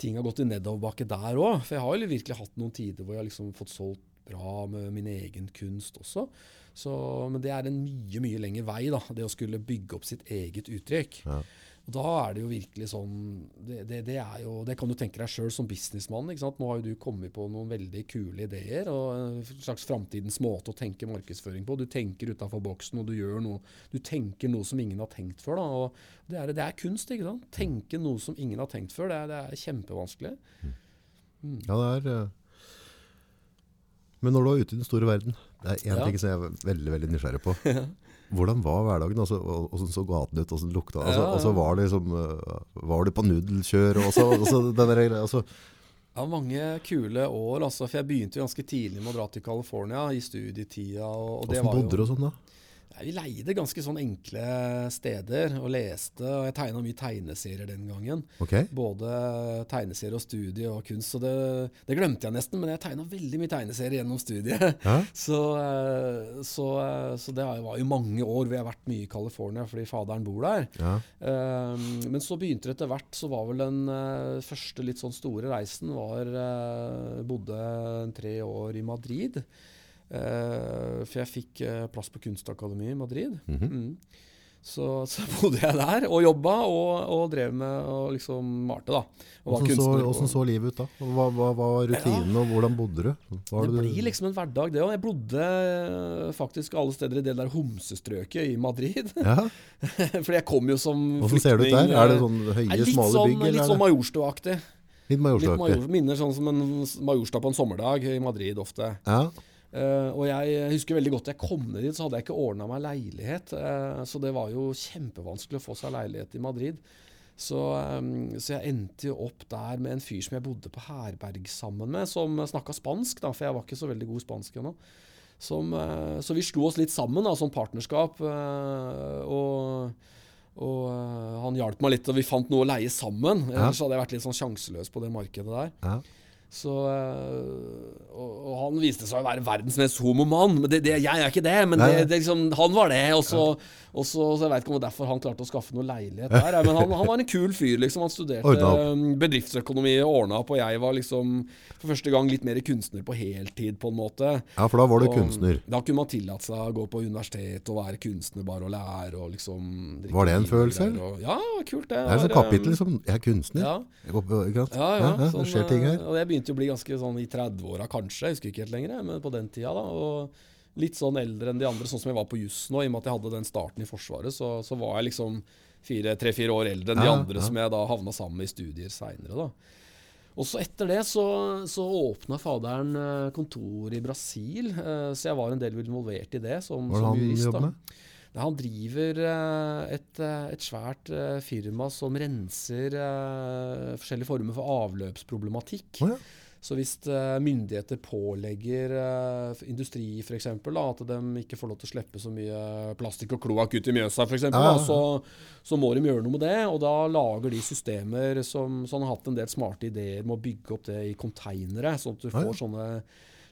ting har gått i nedoverbakke der òg. For jeg har jo virkelig hatt noen tider hvor jeg har liksom fått solgt bra med min egen kunst også. Så, men det er en mye mye lengre vei, da, det å skulle bygge opp sitt eget uttrykk. Ja. Og Da er det jo virkelig sånn Det, det, det, jo, det kan du tenke deg sjøl som businessmann. Nå har jo du kommet på noen veldig kule ideer og en slags framtidens måte å tenke markedsføring på. Du tenker utafor boksen og du gjør noe Du tenker noe som ingen har tenkt før. Da, og det er, det er kunst. ikke sant? Tenke noe som ingen har tenkt før. Det er, det er kjempevanskelig. Mm. Mm. Ja, det er eh, men når du var ute i den store verden, det er én ja. ting som jeg er veldig veldig nysgjerrig på. *laughs* Hvordan var hverdagen? Altså, hvordan så gaten ut? Hvordan lukta altså, ja, altså, var, det liksom, eh, var du på nudelkjør? Også, altså, *laughs* der, altså, Ja, mange kule år, altså. For jeg begynte jo ganske tidlig med å dra til California i studietida. Og, og Hvordan bodde du og sånn, da? Vi leide ganske sånn enkle steder og leste. og Jeg tegna mye tegneserier den gangen. Okay. Både tegneserier og studie og kunst. Så det, det glemte jeg nesten, men jeg tegna veldig mye tegneserier gjennom studiet. *laughs* Ja? *laughs* Så, eh, så, eh, så, det var jo mange år hvor jeg har vært mye i California fordi faderen bor der. Ja. Um, men så begynte det etter hvert, så var vel den første litt sånn store reisen var Bodde tre år i Madrid. Uh, for jeg fikk uh, plass på Kunstakademiet i Madrid. Mm -hmm. mm. Så, så, *laughs* bodde jeg der og jobba og, og drev med og liksom malte. da. Hvordan så, hvordan så livet ut da? Hva, hva, hva var rutinen, ja. og hvordan bodde du? Hva det blir liksom en hverdag, det òg. Jeg bodde eh, faktisk alle steder i det der homsestrøket i Madrid. *laughs* Ja. For jeg kom jo som Hvordan ser det ut der? Er det sånn høye, smale sånn, bygg? Litt sånn Majorstua-aktig. Litt Majorstua-aktig. Major, minner sånn som en Majorstua på en sommerdag i Madrid ofte. Ja. Uh, og jeg husker veldig godt jeg kom ned dit, så hadde jeg ikke ordna meg leilighet. Uh, så det var jo kjempevanskelig å få seg leilighet i Madrid. Så, um, så, jeg endte jo opp der med en fyr som jeg bodde på herberg sammen med, som snakka spansk, da, for jeg var ikke så veldig god spansk ennå. Uh, så vi slo oss litt sammen, da, som partnerskap. og og han hjalp meg litt, og vi fant noe å leie sammen. Ellers hadde jeg vært litt sånn sjanseløs på det markedet der. Ja. Så, eh, og, og, han viste seg å være verdens mest homomann. Men det, det, jeg er ikke det, men det, det liksom, han var det. Og så. Og så, så Jeg vet ikke om det er derfor han klarte å skaffe noe leilighet der. Men han, han var en kul fyr. liksom Han studerte um, bedriftsøkonomi og ordna opp, og jeg var liksom for første gang litt mer kunstner på heltid, på en måte. Ja, for da var du kunstner? Da kunne man tillate seg å gå på universitet og være kunstner bare og lære og liksom Var det en følelse? Og, ja, kult det. Det er et kapittel som Jeg er kunstner. Ja, jeg går på, ja, ja, ja, ja, sånn, det skjer ting her. Og jeg begynte å bli ganske sånn i 30-åra, kanskje. Jeg husker ikke helt lenger, men på den tida. da, og litt sånn eldre enn de andre, sånn som jeg var på juss nå. I og med at jeg hadde den starten i Forsvaret, så, så var jeg liksom tre-fire år eldre enn de andre ja. som jeg da havna sammen med i studier seinere. Og så etter det så, så åpna faderen eh, kontor i Brasil, eh, så jeg var en del involvert i det som, som jurist. da. Nei, han driver eh, et, et, svært firma som renser forskjellige former for avløpsproblematikk. Oh, ja. Så hvis myndigheter pålegger industri for eksempel, da, at de ikke får lov til å slippe så mye plastikk og kloakk ut i Mjøsa, f.eks., ja, ja. så, så, må de gjøre noe med det. Og da lager de systemer som Så han har hatt en del smarte ideer med å bygge opp det i konteinere, sånn at du får ja. sånne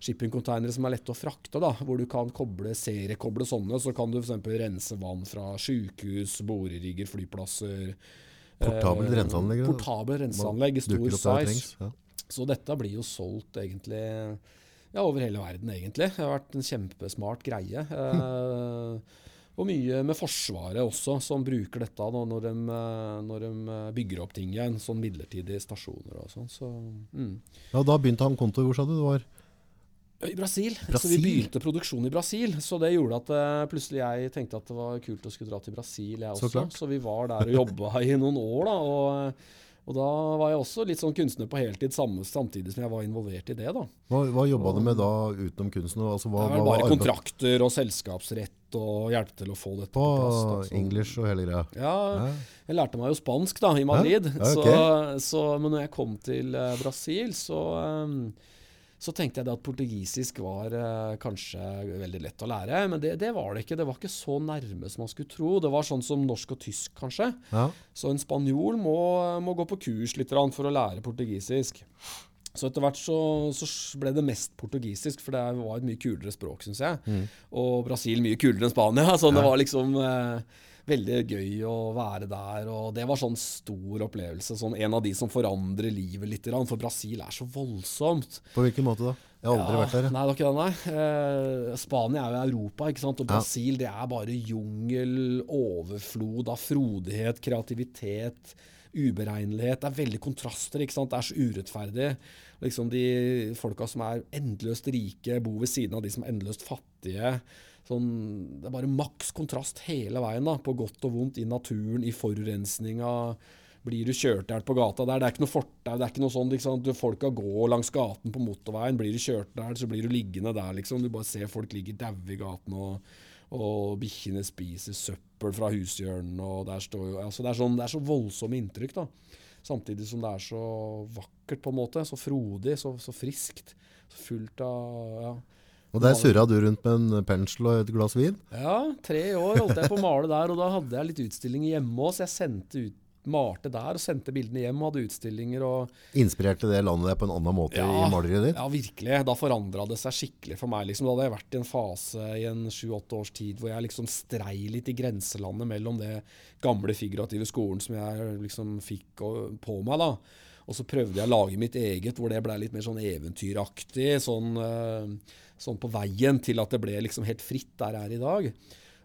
shippingcontainere som er lette å frakte, da, hvor du kan koble, seriekoble sånne. Så kan du f.eks. rense vann fra sykehus, borerigger, flyplasser. Portabelt renseanlegg? Portabel renseanlegg i stor size. Ja. Så dette blir jo solgt egentlig ja, over hele verden, egentlig. Det har vært en kjempesmart greie. *laughs* Eh, og mye med Forsvaret også, som bruker dette da, når, de, eh, når, de, eh, bygger opp ting igjen. Sånn midlertidige stasjoner og sånn. Så, mm. Ja, Da begynte han konto. Hvor sa du det var? I Brasil. Brasil. Så vi begynte produksjon i Brasil. Så det gjorde at uh, plutselig jeg tenkte at det var kult å skulle dra til Brasil, jeg også. Så, så vi var der og jobba i noen år, da. Og og da var jeg også litt sånn kunstner på heltid samme, samtidig som jeg var involvert i det. da. Hva, hva jobba du med da utenom kunsten? Altså, hva, det var bare kontrakter og selskapsrett og hjelpe til å få dette på, på plass. Da, English og hele greia? Ja, jeg lærte meg jo spansk da, i Madrid. Ja? Okay. så, så, men når jeg kom til uh, Brasil, så um, så tenkte jeg at portugisisk var eh, kanskje veldig lett å lære. Men det, det, var det ikke. Det var ikke så nærme som man skulle tro. Det var sånn som norsk og tysk, kanskje. Ja. Så en spanjol må, må, gå på kurs litt for å lære portugisisk. Så etter hvert så, så, ble det mest portugisisk, for det var et mye kulere språk, syns jeg. Mm. Og Brasil mye kulere enn Spania. *laughs* Så ja. det var liksom eh, veldig gøy å være der. Og det var sånn stor opplevelse. Sånn en av de som forandrer livet litt. For Brasil er så voldsomt. På hvilken måte da? Jeg har aldri ja, vært der. Nei, det ikke det, nei. Eh, Spania er jo Europa, ikke sant? og Brasil ja. det er bare jungel, overflod av frodighet, kreativitet, uberegnelighet. Det er veldig kontraster. ikke sant? Det er så urettferdig. Liksom De folka som er endeløst rike, bor ved siden av de som er endeløst fattige. Sånn, det er bare maks kontrast hele veien, da, på godt og vondt, i naturen, i forurensninga. Blir du kjørt hjel på gata der? Det er ikke noe fortau, det er ikke noe sånn liksom, Folka går langs gaten på motorveien. Blir du kjørt der, så blir du liggende der, liksom. Du bare ser folk ligge daue i gaten, og, og bikkjene spiser søppel fra hushjørnene, og der står jo altså, det, er sånn, det er så voldsomme inntrykk, da. Samtidig som det er så vakkert, på en måte. Så frodig, så, så friskt. Så fullt av ja. Og der surra du rundt med en pensel og et glass vin? Ja, tre år holdt jeg på å male der. Og da hadde jeg litt utstillinger hjemme òg, så jeg sendte ut malte der og sendte bildene hjem. Hadde utstillinger og Inspirerte det landet deg på en annen måte Ja, i maleriet ditt? Ja, virkelig. Da forandra det seg skikkelig for meg. Liksom. Da hadde jeg vært i en fase i en sju-åtte års tid hvor jeg liksom strei litt i grenselandet mellom det gamle figurative skolen som jeg liksom fikk på meg. da. Og så prøvde jeg å lage mitt eget, hvor det ble litt mer sånn eventyraktig. Sånn, eh, sånn på veien til at det ble liksom helt fritt der jeg er i dag.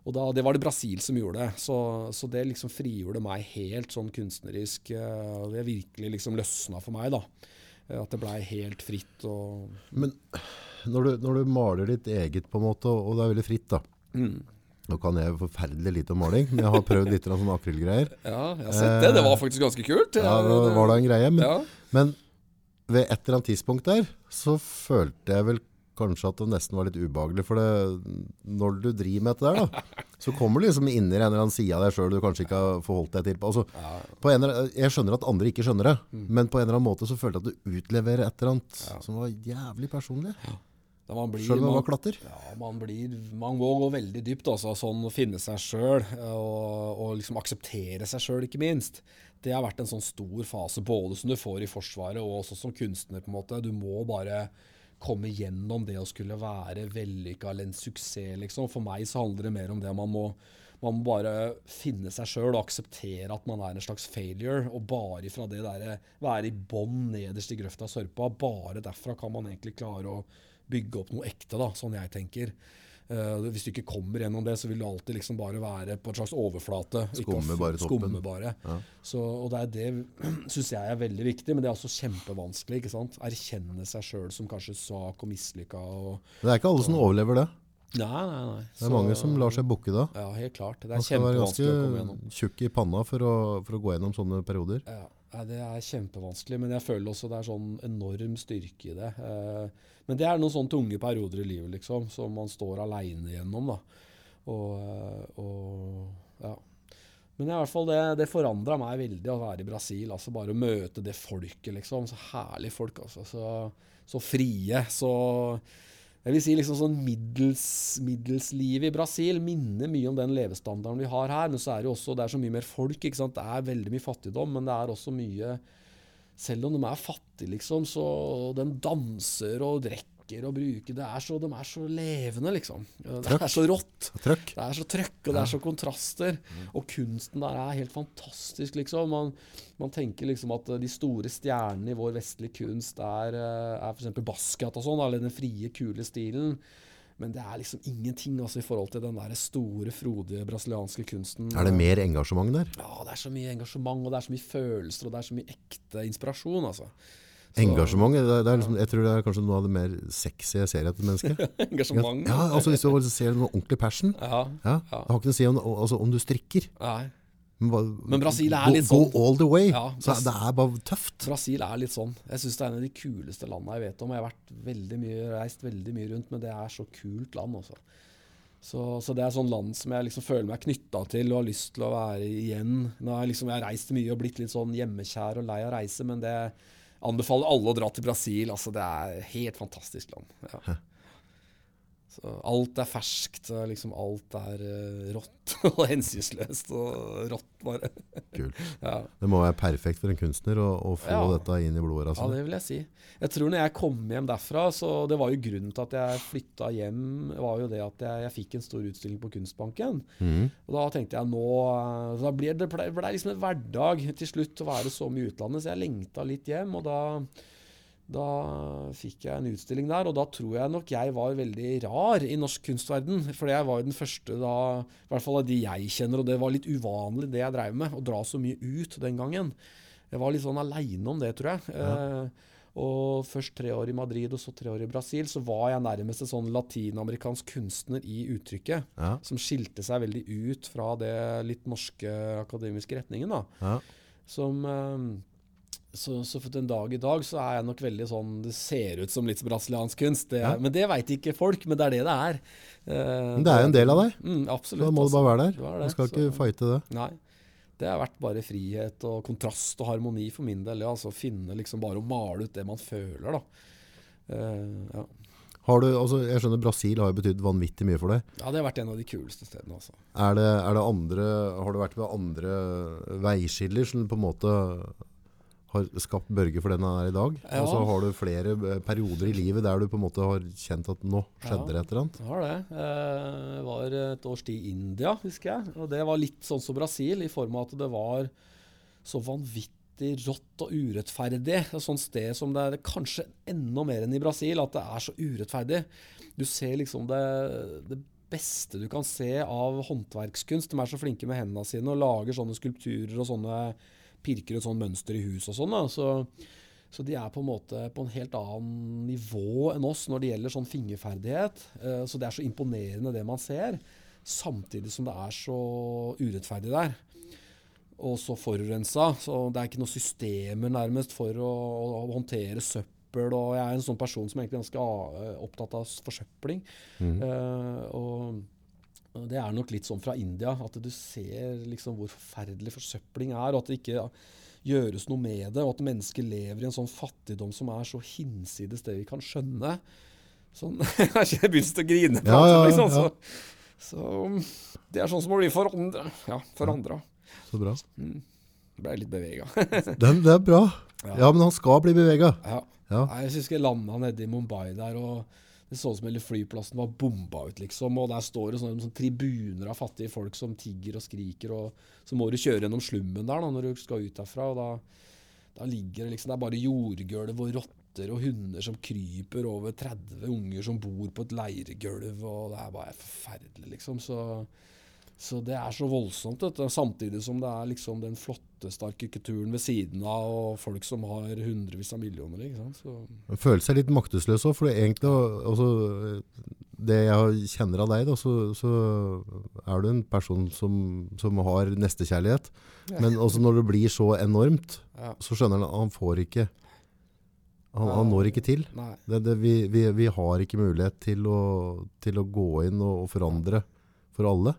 Og da, Det var det Brasil som gjorde det. Så, så det liksom frigjorde meg helt sånn kunstnerisk. eh, Det virkelig liksom løsna for meg. da. Eh, At det blei helt fritt. og... Men når du, når du maler ditt eget, på en måte, og det er veldig fritt, da Mm. Nå kan jeg forferdelig lite om maling, men jeg har prøvd litt sånn akrylgreier. *laughs* Ja, jeg har sett det. Det var faktisk ganske kult. Ja, det var da en greie. Men, Ja. men ved et eller annet tidspunkt der, så følte jeg vel kanskje at det nesten var litt ubehagelig. For det, når du driver med dette der, da, så kommer du liksom inn i en eller annen side av deg sjøl du kanskje ikke har forholdt deg til. Altså, på en jeg skjønner at andre ikke skjønner det, men på en eller annen måte så følte jeg at du utleverer et eller annet som var jævlig personlig. Man blir, Sjøl om man, var klatter. ja, man, blir, man må gå veldig dypt, altså. Sånn å finne seg sjøl, og, og liksom akseptere seg sjøl, ikke minst. Det har vært en sånn stor fase, både som du får i Forsvaret, og også som kunstner. på en måte. Du må bare komme gjennom det å skulle være vellykka eller en suksess, liksom. For meg så handler det mer om det man må man må bare finne seg sjøl og akseptere at man er en slags failure. Og bare ifra det der, være i bånn nederst i grøfta sørpa, bare derfra kan man egentlig klare å bygge opp noe ekte, da, sånn jeg tenker. Eh, hvis du ikke kommer gjennom det, så vil du alltid liksom bare være på en slags overflate. Skumme bare toppen. Skumme bare. Ja. Så, og det det *clears throat* syns jeg er veldig viktig, men det er også kjempevanskelig. ikke sant? Erkjenne seg sjøl som kanskje svak og mislykka. Det er ikke alle som overlever det. Nei, nei, nei. Det er mange som lar seg bukke da. Ja, helt klart. Det er kjempevanskelig å komme gjennom. Man skal være ganske tjukk i panna for å, for å gå gjennom sånne perioder. Ja, nei, det er kjempevanskelig, men jeg føler også det er sånn enorm styrke i det. Eh, men det er noen sånne tunge perioder i livet, liksom, som man står aleine gjennom. da. Og, eh, og ja. Men i hvert fall det, det forandra meg veldig å være i Brasil. altså Bare å møte det folket, liksom. Så herlige folk, altså. Så, så frie. Så jeg vil si liksom sånn middels, middelslivet i Brasil minner mye om den levestandarden vi har her. Men så er det jo også det er så mye mer folk. ikke sant? Det er veldig mye fattigdom, men det er også mye Selv om de er fattige, liksom, så den danser og drikker og bruker Det er så, De er så levende, liksom. Det er så rått. Trøkk. Det er så trøkk, og det er så kontraster. Og kunsten der er helt fantastisk, liksom. Man, man tenker liksom at eh, de store stjernene i vår vestlige kunst er, eh, er f.eks. Basquiat og sånn, eller den frie, kule stilen. Men det er liksom ingenting altså, i forhold til den der store, frodige brasilianske kunsten. Er det mer engasjement der? Ja, det er så mye engasjement, og det er så mye følelser, og det er så mye ekte inspirasjon, altså. Så- Engasjement? Det det er liksom, jeg tror det er kanskje noe av det mer sexy jeg ser etter et menneske. *laughs* engasjement. Ja, altså Hvis du ser noe ordentlig passion ja. ja, Det har ikke noe å si om, altså, om du strikker. Nei. Men, bare, Men Brasil er litt sånn. Go all the way. Ja, så det er bare tøft. Brasil er litt sånn. Jeg syns det er en av de kuleste landene jeg vet om. Jeg har vært veldig mye, reist veldig mye rundt, men det er så kult land, altså. Så, så det er sånn land som jeg liksom føler meg knytta til og har lyst til å være igjen. Nå har jeg, liksom, jeg har reist mye og blitt litt sånn hjemmekjær og lei av å reise, men det anbefaler alle å dra til Brasil. Altså, det er et helt fantastisk land. Ja. Så alt er ferskt, liksom alt er eh, rått *laughs* og hensynsløst og rått, bare. Kult. *laughs* Ja. Det må være perfekt for en kunstner å, å få Ja. dette inn i blodet. Ja, Altså. det vil jeg si. Jeg tror når jeg kom hjem derfra, så det var jo grunnen til at jeg flytta hjem, var jo det at jeg, jeg fikk en stor utstilling på Kunstbanken. Mm. Og da tenkte jeg nå eh, da ble Det ble, ble liksom en hverdag til slutt å være så mye i utlandet, så jeg lengta litt hjem. Og da, da fikk jeg en utstilling der, og da tror jeg nok jeg var veldig rar i norsk kunstverden. For jeg var jo den første da, i hvert fall av de jeg kjenner, og det var litt uvanlig det jeg dreiv med, å dra så mye ut den gangen. Jeg var litt sånn aleine om det, tror jeg. Eh, og først tre år i Madrid og så tre år i Brasil, så var jeg nærmest en sånn latinamerikansk kunstner i uttrykket. Ja, Som skilte seg veldig ut fra det litt norske akademiske retningen. da. ja. Som, eh, så, så for den dag i dag så er jeg nok veldig sånn Det ser ut som litt brasiliansk kunst. Det, Ja. Men det veit ikke folk, men det er det det er. Eh, Men det er jo en del av deg. Mm, absolutt. Da må du altså. bare være der. Du Du skal ikke fighte det. Nei. det har vært bare frihet og kontrast og harmoni for min del. Ja, altså Finne liksom bare å male ut det man føler, da. Uh, ja. Har du, altså, jeg skjønner Brasil har jo betydd vanvittig mye for deg. Ja, det har vært en av de kuleste stedene. Altså. Er det, er det andre, har du vært ved andre veiskiller som på en måte har skapt Børge for den han er i dag? Ja. så har du flere eh, perioder i livet der du på en måte har kjent at nå skjedde det et eller annet? Har det. Eh, var et års tid i India, husker jeg. Og det var litt sånn som Brasil, i form av at det var så vanvittig rått og urettferdig. Et sånt sted som det er kanskje enda mer enn i Brasil, at det er så urettferdig. Du ser liksom det, det beste du kan se av håndverkskunst. De er så flinke med hendene sine og lager sånne skulpturer og sånne pirker et sånt mønster i hus og sånn. Så, så, de er på en måte på en helt annen nivå enn oss når det gjelder sånn fingerferdighet. Eh, så det er så imponerende det man ser, samtidig som det er så urettferdig der og så forurensa. Så det er ikke noen systemer nærmest for å, å, håndtere søppel. Og jeg er en sånn person som er egentlig ganske uh, opptatt av forsøpling. Mm. Uh, og det er nok litt sånn fra India, at du ser liksom hvor forferdelig forsøpling er. og at det ikke gjøres noe med det, og at mennesker lever i en sånn fattigdom som er så hinsides det vi kan skjønne. Sånn, *laughs* jeg begynner å grine på ja, ja, liksom. Så, så, det er sånn som å bli forandra. Ja, forandra. Så bra. Mm. Ble litt bevega. *laughs* det, det, er bra. Ja. ja. men han skal bli bevega. Ja. ja. Jeg husker jeg landa nede i Mumbai der, og det så ut som hele flyplassen var bomba ut, liksom. Og der står det sånne, sånne, tribuner av fattige folk som tigger og skriker, og så må du kjøre gjennom slummen der da, når du skal ut derfra. og da, da ligger det liksom Det er bare jordgulv og rotter og hunder som kryper over 30 unger som bor på et leiregulv, og det er bare forferdelig, liksom. Så så det er så voldsomt, dette, samtidig som det er liksom den flotteste arkitekturen ved siden av, og folk som har hundrevis av millioner. ikke sant? Så. Jeg føler seg litt maktesløs òg, for egentlig altså, det jeg kjenner av deg, da, så, så, er du en person som, som har nestekjærlighet. Ja. Men også når det blir så enormt, ja. så skjønner han at han får ikke han, han når ikke til. Det, det, vi, vi, vi, har ikke mulighet til å, til å gå inn og, og forandre for alle.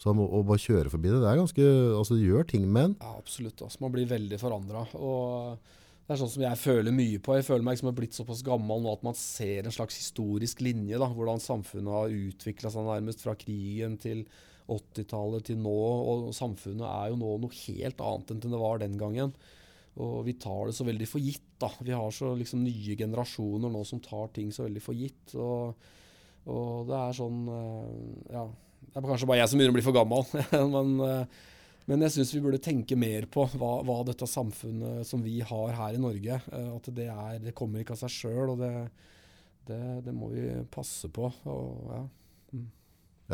Så å bare kjøre forbi det, det er ganske, altså det gjør ting med en. Ja, absolutt. Altså, man blir veldig forandra. Det er sånn som jeg føler mye på. Jeg føler meg liksom blitt såpass gammel nå at man ser en slags historisk linje. da, Hvordan samfunnet har utvikla seg nærmest fra krigen til 80-tallet til nå. Og samfunnet er jo nå noe helt annet enn det var den gangen. Og vi tar det så veldig for gitt. da. Vi har så liksom nye generasjoner nå som tar ting så veldig for gitt. Og, og det er sånn eh, Ja. Det er kanskje bare jeg som begynner å bli for gammel. *laughs* men, eh, men, jeg syns vi burde tenke mer på hva, hva, dette samfunnet som vi har her i Norge eh, At det, er, det kommer ikke av seg sjøl, og det, det, det, må vi passe på. Og, ja. Mm.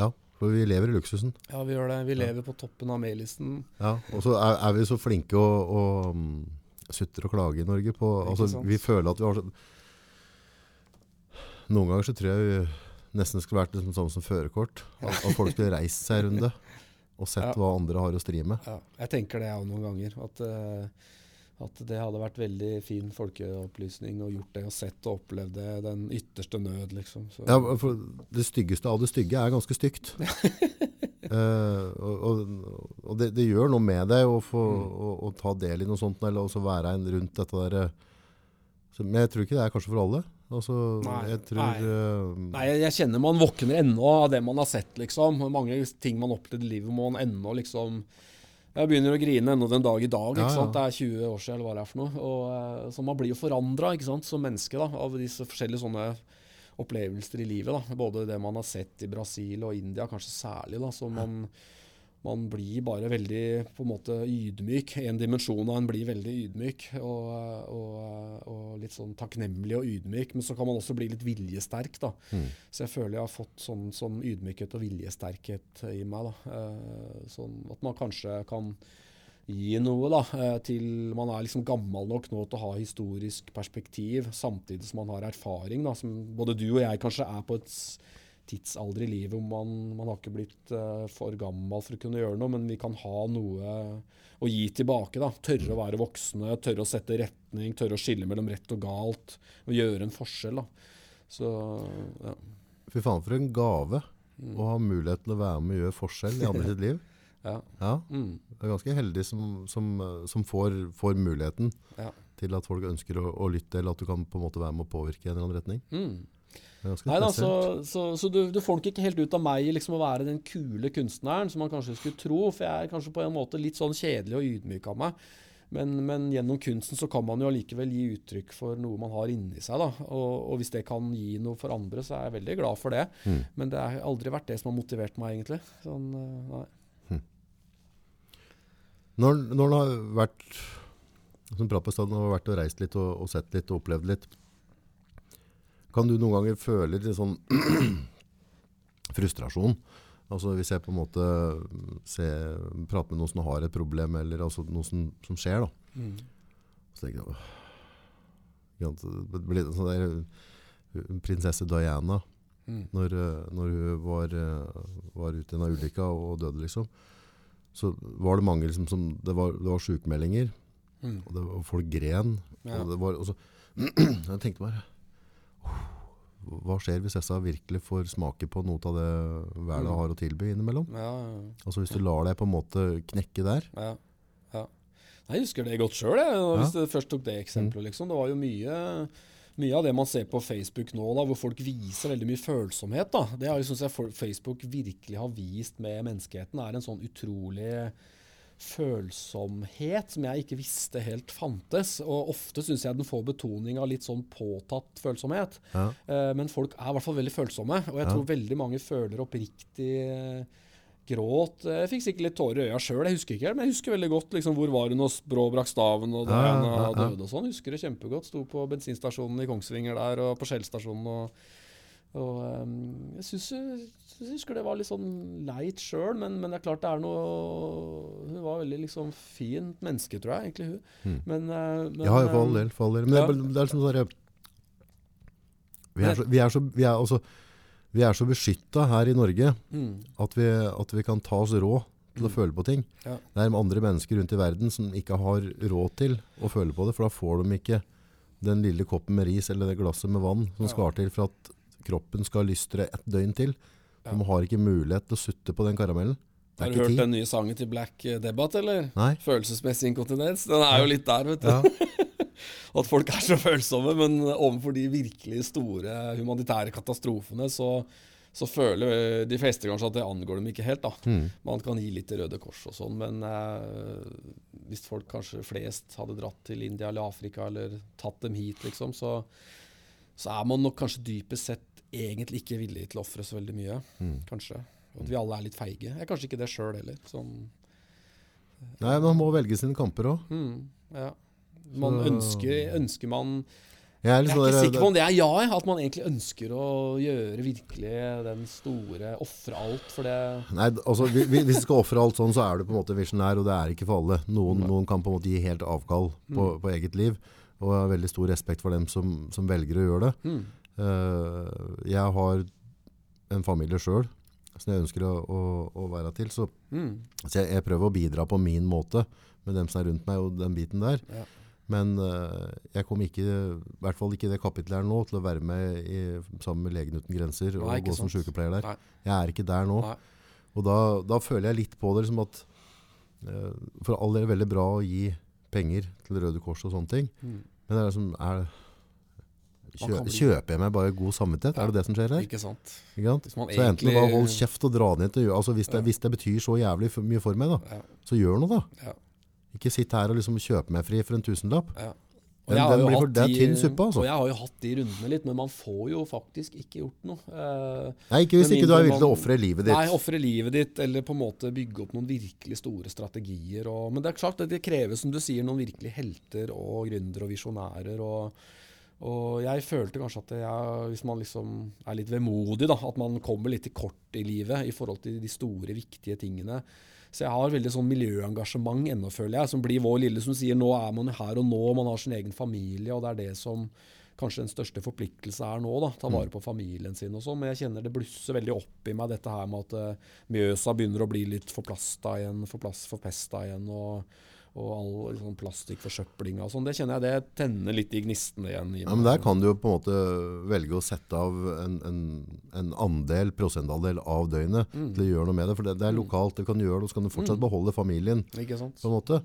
ja. for vi lever i luksusen. Ja, vi gjør det. Vi lever på toppen av mailisten. Ja, og så er, er, vi så flinke å, å um, sutre og klage i Norge på altså, Vi føler at vi har så Noen ganger så tror jeg vi nesten skulle vært liksom sånn som førerkort. At, at, folk skulle reist seg en runde og sett ja. hva andre har å stri med. Ja, jeg tenker det òg noen ganger. At, uh, at, det hadde vært veldig fin folkeopplysning å gjort det og sett og opplevd det, den ytterste nød, liksom. Så. Ja, for Det styggeste av det stygge er ganske stygt. *laughs* uh, og, og, det, det, gjør noe med deg å, få, mm. å, å ta del i noe sånt, eller også være en rundt dette der. Men jeg tror ikke det er kanskje for alle. Altså, nei, jeg tror nei. Uh, nei, jeg kjenner man våkner ennå av det man har sett, liksom. Mange ting man opplevde i livet, må man ennå liksom Jeg begynner å grine ennå den dag i dag. Ja, ja. Det er 20 år siden, eller hva det er for noe. Og, uh, så man blir jo forandra som menneske da, av disse forskjellige sånne opplevelser i livet. Da. Både det man har sett i Brasil og India, kanskje særlig. da, så man man blir bare veldig på en måte ydmyk. En dimensjon av en blir veldig ydmyk og, og, og, litt sånn takknemlig og ydmyk. Men så kan man også bli litt viljesterk. da. Mm. Så jeg føler jeg har fått sånn, sånn ydmykhet og viljesterkhet i meg. da. Eh, sånn at man kanskje kan gi noe da, eh, til man er liksom gammel nok nå til å ha historisk perspektiv, samtidig som man har erfaring. da, som Både du og jeg kanskje er på et tidsalder i livet hvor man, man har ikke blitt uh, for gammel for å kunne gjøre noe, men vi kan ha noe å gi tilbake. da. Tørre å være voksne, tørre å sette retning, tørre å skille mellom rett og galt. Og gjøre en forskjell. da. Så, ja. Fy faen, for en gave mm. å ha muligheten til å være med og gjøre forskjell i andre *laughs* sitt liv. Ja. Ja, Mm. det er ganske heldig som, som, som får, får muligheten Ja. til at folk ønsker å, å lytte, eller at du kan på en måte være med og påvirke i en eller annen retning. Mm. Nei da, så, så, så du, du får nok ikke helt ut av meg liksom å være den kule kunstneren som man kanskje skulle tro, for jeg er kanskje på en måte litt sånn kjedelig og ydmyk av meg. Men, men gjennom kunsten så kan man jo allikevel gi uttrykk for noe man har inni seg. da, og, og hvis det kan gi noe for andre, så er jeg veldig glad for det. Mm. Men det har aldri vært det som har motivert meg, egentlig. Sånn, eh, nei. Når, når det har vært som du har vært og reist litt og, og sett litt og opplevd litt, kan du noen ganger føle litt sånn *clears throat* frustrasjon? Altså hvis jeg på en måte ser, prater med noen som har et problem, eller altså noe som, som skjer da. Mm. Så tenker jeg, det blir litt sånn der, uh, prinsesse Diana, Mm. når, uh, når hun var, uh, var ute i en ulykke og døde liksom, så var det mange liksom som, det var, det var sykemeldinger, Mm. og, det, og folk gren, Ja. og det var, og så, *clears throat* jeg tenkte bare, «Åh, hva skjer hvis disse virkelig får smake på noe av det verden Mm. har å tilby innimellom? Ja, ja, Altså hvis du lar deg på en måte knekke der, ja. ja. Jeg husker det godt sjøl, hvis Ja. du først tok det eksempelet. Liksom. Det var jo mye, mye av det man ser på Facebook nå, da, hvor folk viser veldig mye følsomhet. Da. Det har, jeg for- Facebook virkelig har vist med menneskeheten, er en sånn utrolig følsomhet som jeg ikke visste helt fantes. Og ofte syns jeg den får betoning av litt sånn påtatt følsomhet. ja, Eh, men folk er i hvert fall veldig følsomme, og jeg Ja. tror veldig mange føler oppriktig eh, gråt. Jeg fikk sikkert litt tårer i øya sjøl, jeg husker ikke men jeg husker veldig godt liksom, hvor var hun og Brå brakk staven og ja, ja. døde og sånn. Husker det kjempegodt. Sto på bensinstasjonen i Kongsvinger der og på Skjell-stasjonen og, og ehm, Jeg syns det var litt sånn leit sjøl, men, men det er klart det er noe Hun var veldig liksom fint menneske, tror jeg, egentlig, hun. Mm. Men, eh, men ja, for all ehm, del, for all del. Men ja. det, det er liksom sånn vi er så, vi er så, vi er, vi er så beskytta her i Norge mm, at vi, at vi kan ta oss råd til å Mm. føle på ting. Ja. Det er med andre mennesker rundt i verden som ikke har råd til å føle på det, for da får de ikke den lille koppen med ris eller det glasset med vann som Ja. skal til for at kroppen skal lystre et døgn til. Ja. De har ikke mulighet til å sutte på den karamellen. Har du hørt tid. den nye sangen til Black Debatt, eller? Nei. Følelsesmessig inkontinens. Den er jo litt der, vet du. Ja. *laughs* At folk er så følsomme, men overfor de virkelig store humanitære katastrofene, så, så føler de fleste kanskje at det angår dem ikke helt. da. Mm. Man kan gi litt til Røde Kors og sånn, men eh, hvis folk kanskje flest hadde dratt til India eller Afrika eller tatt dem hit, liksom, så, så er man nok kanskje dypest sett egentlig ikke villig til å ofre så veldig mye. Mm. Kanskje. Og at vi alle er litt feige. Jeg er kanskje ikke det sjøl heller. Sånn, Nei, man må velge sine kamper òg. mm, ja. Man Så- ønsker, ønsker man Jeg er Jeg er sånn ikke der- sikker på om det er ja, at man egentlig ønsker å gjøre virkelig den store Ofre alt for det. Nei, altså, vi- vi- hvis du skal offre alt sånn, så er du på en måte visjonær, og det er ikke for alle. Noen, noen kan på en måte gi helt avkall på, Mm. på eget liv, og jeg har veldig stor respekt for dem som, som velger å gjøre det. Mm. Eh, jeg har en familie sjøl som jeg ønsker å, å, å være til, så, Mm. så jeg, jeg prøver å bidra på min måte med dem som er rundt meg og den biten der. Ja. Men uh, jeg kommer ikke, i hvert fall ikke i det kapitlet her nå, til å være med i, sammen med Legen uten grenser og Nei, gå som sykepleier der. Nei. Jeg er ikke der nå. Nei. Og da, da føler jeg litt på det liksom at uh, For all del er det veldig bra å gi penger til Røde Kors og sånne ting. Mm. Men det er liksom er, kjø, Kjøper jeg meg bare god samvittighet? Ja. Er det det som skjer her? Ikke sant. Ikke sant? så egentlig... Enten bare hold kjeft og dra ned til altså hvis, det, Ja. hvis det betyr så jævlig mye for meg, da, så gjør noe, da. ja, Ikke sitt her og liksom kjøpe meg fri for en tusenlapp. ja. Den- den blir for- det er tynn suppe, altså. Og jeg har jo hatt de rundene litt, men man får jo faktisk ikke gjort noe. Eh, Nei, ikke hvis ikke du er villig til å ofre livet ditt. Nei, ofre livet ditt, eller på en måte bygge opp noen virkelig store strategier. Og, men det er klart at det kreves, som du sier, noen virkelig helter og gründere og visjonærer. Og, og jeg følte kanskje at jeg, hvis man liksom er litt vemodig, da, at man kommer litt til kort i livet i forhold til de store, viktige tingene. Så jeg har veldig sånn miljøengasjement ennå, føler jeg, som blir vår lille som sier nå er man her og nå, man har sin egen familie, og det er det som kanskje den største forpliktelse er nå, da. Ta vare på familien sin og sånn. Men jeg kjenner det blusser veldig opp i meg, dette her med at eh, Mjøsa begynner å bli litt forplasta igjen, forplass, forpesta igjen. Og, og all liksom, plastikkforsøplinga og sånn. Det kjenner jeg det tenner litt i gnistene igjen. I ja, men Der kan du jo på en måte velge å sette av en, en, en andel, prosentandel av døgnet mm. til å gjøre noe med det. For det, det er mm. lokalt, du kan gjøre det, og så kan du fortsatt mm. beholde familien. Ikke sant? på en måte.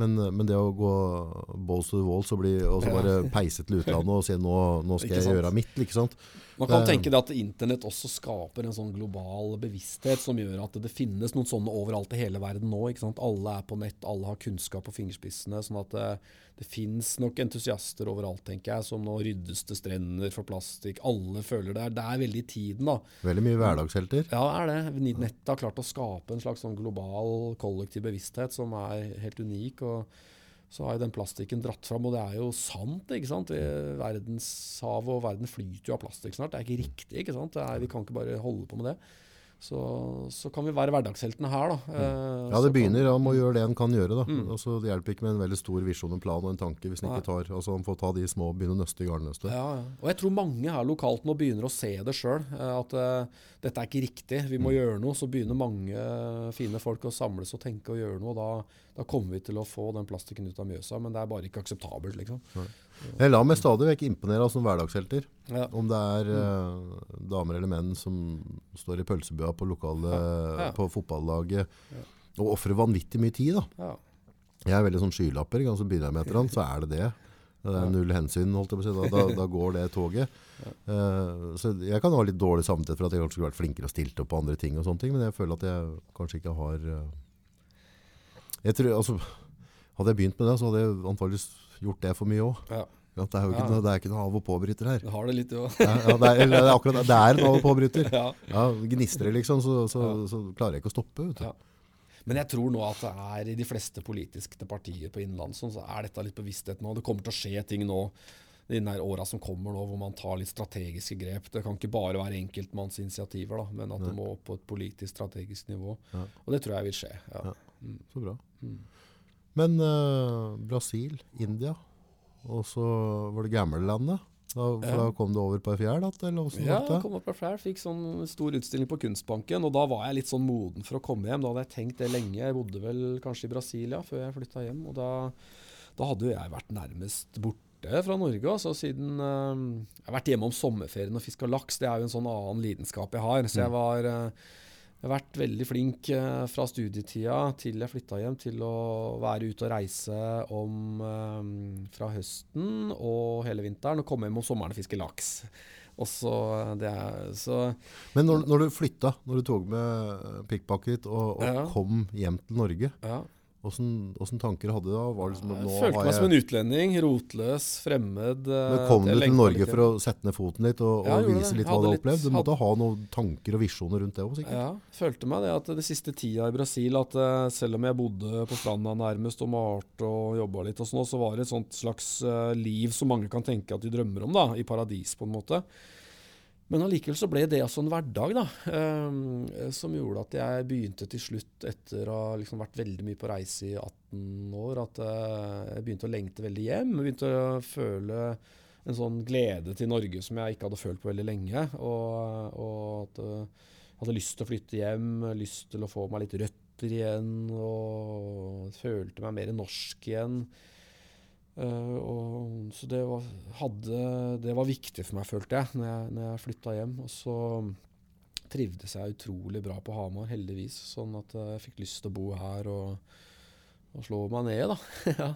Men, men, det å gå balls to the walls og, bli, og så bare peise til utlandet og si nå, nå skal jeg gjøre mitt, ikke sant? Man kan tenke det at Internett også skaper en sånn global bevissthet som gjør at det finnes noen sånne overalt i hele verden nå. ikke sant? Alle er på nett, alle har kunnskap på fingerspissene. sånn at det, fins nok entusiaster overalt, tenker jeg, som nå ryddes det strender for plastikk. Alle føler det. Det er veldig i tiden, da. Veldig mye hverdagshelter. Ja, det er det. Nettet har klart å skape en slags sånn global kollektiv bevissthet som er helt unik. og så har jo den plastikken dratt fram, og det er jo sant. ikke sant? Verdenshavet og verden flyter jo av plastikk snart. Det er ikke riktig. ikke sant? Er, vi kan ikke bare holde på med det. Så, så kan vi være hverdagsheltene her, da. Mm. Eh, ja, det begynner med å gjøre det en kan gjøre. da. Mm. Altså, det hjelper ikke med en veldig stor visjon, en plan og en tanke hvis en ikke tar altså, Man får ta de små og begynne å nøste i garnnøstet. Ja, ja. Og jeg tror mange her lokalt nå begynner å se det sjøl. Eh, at uh, dette er ikke riktig, vi må mm. gjøre noe. Så begynner mange fine folk å samles og tenke og gjøre noe. og da, da kommer vi til å få den plastikken ut av Mjøsa. Men det er bare ikke akseptabelt, liksom. Nei. Jeg lar meg stadig vekk imponere av sånne hverdagshelter. Ja. Om det er eh, damer eller menn som står i pølsebua på, lokale, ja. på fotballaget og ofrer vanvittig mye tid. da. Jeg er veldig sånn skylapper. Så begynner jeg med et eller annet, så er det det. Det er null hensyn, holdt jeg på å si. Da, da, da går det toget. Uh, så jeg kan ha litt dårlig samvittighet for at jeg kanskje skulle vært flinkere og stilt opp på andre ting, og sånne ting, men jeg føler at jeg kanskje ikke har uh, jeg tror, altså, Hadde jeg begynt med det, så hadde jeg antakeligvis gjort det for mye òg. Ja. Ja, det, er jo ikke, ja. det er ikke noe av- og påbryter her. Du har det litt, jo. Ja, ja, det, er, det, er akkurat, det er en av- og påbryter. *laughs* ja. ja, Gnistrer liksom, så, så, så, klarer jeg ikke å stoppe. vet du. Men jeg tror nå at det er i de fleste politiske partier på Innlandet så er dette litt bevissthet nå. Det kommer til å skje ting nå de åra som kommer nå, hvor man tar litt strategiske grep. Det kan ikke bare være enkeltmannsinitiativer, da, men at det må opp på et politisk strategisk nivå. Og det tror jeg vil skje. Ja. Mm. Så bra. Mm. Men uh, Brasil, India, og så var det gamlelandet. Da, for ja. da kom du over på fjær? Ja, jeg kom opp på fjær. Fikk sånn stor utstilling på Kunstbanken. Og da var jeg litt sånn moden for å komme hjem. Da hadde jeg tenkt det lenge. Jeg bodde vel kanskje i Brasilia før jeg flytta hjem. Og da, da hadde jo jeg vært nærmest borte fra Norge. Altså, siden øh, Jeg har vært hjemme om sommerferien og fiska laks. Det er jo en sånn annen lidenskap jeg har. Så jeg mm. var uh, jeg har vært veldig flink eh, fra studietida til jeg flytta hjem, til å være ute og reise om eh, fra høsten og hele vinteren, og komme hjem om sommeren og fiske laks. *laughs* Og så, det er, så Men når, når du flytta, når du tok med pickpocket og, og ja. kom hjem til Norge, ja. Åssen tanker hadde du da? Var det liksom, jeg følte meg jeg... som en utlending. Rotløs, fremmed. Men Kom du til Norge for å sette ned foten litt og, og vise litt hva du har opplevd? Du måtte ha noen tanker og visjoner rundt det òg, sikkert? Ja, følte meg det at det siste tida i Brasil, at uh, selv om jeg bodde på stranda nærmest og malte og jobba litt, og sånn, så var det et sånt slags uh, liv som mange kan tenke at de drømmer om, da, i paradis på en måte. Men allikevel så ble det altså en hverdag da, eh, som gjorde at jeg begynte til slutt, etter å ha liksom vært veldig mye på reise i 18 år, at eh, jeg begynte å lengte veldig hjem. Jeg begynte å føle en sånn glede til Norge som jeg ikke hadde følt på veldig lenge. Og, og at jeg eh, hadde lyst til å flytte hjem, lyst til å få meg litt røtter igjen, og følte meg mer norsk igjen. Uh, og, så det var, hadde, det var, viktig for meg, følte jeg, når jeg, når jeg flytta hjem. Og så trivdes jeg utrolig bra på Hamar, heldigvis. Sånn at jeg fikk lyst til å bo her og, og slå meg ned, da. *laughs* ja.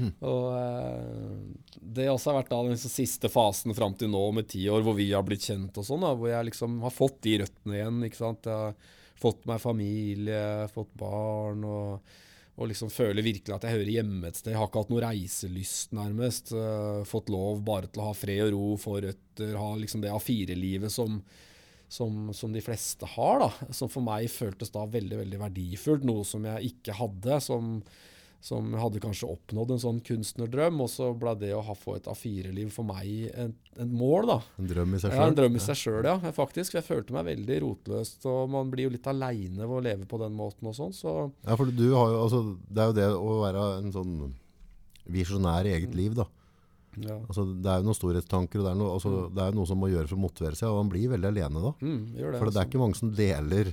mm. Og uh, det også har vært da den siste fasen fram til nå, med ti år, hvor vi har blitt kjent og sånn. Hvor jeg liksom har fått de røttene igjen. ikke sant? Jeg har fått meg familie, fått barn. og og liksom føler virkelig at jeg hører hjemme et sted. Jeg har ikke hatt noe reiselyst, nærmest. Uh, fått lov bare til å ha fred og ro, få røtter, ha liksom det A4-livet som, som, som, de fleste har. da. Som for meg føltes da veldig veldig verdifullt. Noe som jeg ikke hadde. som som hadde kanskje oppnådd en sånn kunstnerdrøm, og så ble det å ha, få et A4-liv for meg en, mål. da. En drøm i seg sjøl? Ja, en drøm i seg sjøl, ja. faktisk. Jeg følte meg veldig rotløst, og man blir jo litt aleine ved å leve på den måten og sånn. Så. Ja, for du har jo, altså, det er jo det å være en sånn visjonær i eget liv, da. Ja. Altså, det er jo noen storhetstanker, og det er, noe, altså, det er noe som må gjøre for å motivere seg, og man blir veldig alene da. Mm, det, for det er altså. ikke mange som deler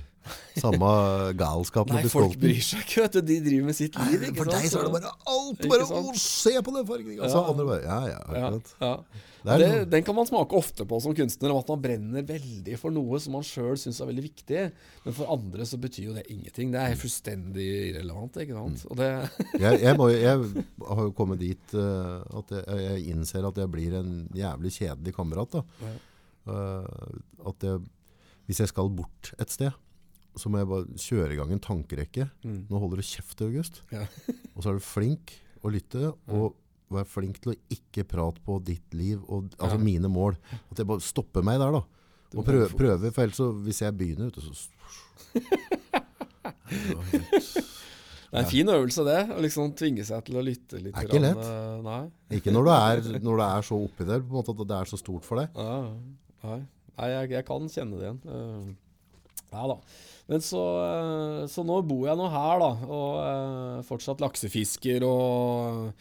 samme galskapen. Nei, folk bryr seg ikke, vet du. De driver med sitt liv, ikke For sant. deg så er det bare alt bare Å, se på den fargen! Altså, Ja. andre bare Ja, ja. ja, akkurat. ja. Det Det, noe- den kan man smake ofte på som kunstner, om at man brenner veldig for noe som man sjøl syns er veldig viktig. Men for andre så betyr jo det ingenting. Det er fullstendig irrelevant. ikke sant? Mm. Det, *laughs* jeg, jeg, må, jeg har jo kommet dit uh, at jeg, jeg innser at jeg blir en jævlig kjedelig kamerat. da. Eh, at jeg, hvis jeg skal bort et sted, så må jeg bare kjøre i gang en tankerekke. Mm. Nå holder du kjeft, August. Ja. *laughs* og så er du flink å lytte, og vær flink til å ikke prate på ditt liv, og, altså Ja. mine mål. At jeg bare stopper meg der, da. Og prøver, prøve, for ellers så, hvis jeg begynner ute, så *laughs* Det er en fin øvelse, det. Å liksom tvinge seg til å lytte litt. Det er ikke grann, lett. eh, Nei. Ikke når du er, når du er så oppi der, på en måte at det er så stort for deg. Ja, nei, nei jeg, jeg kan kjenne det igjen. Eh, ja da. Men så, eh, så nå bor jeg nå her, da. Og eh, fortsatt laksefisker og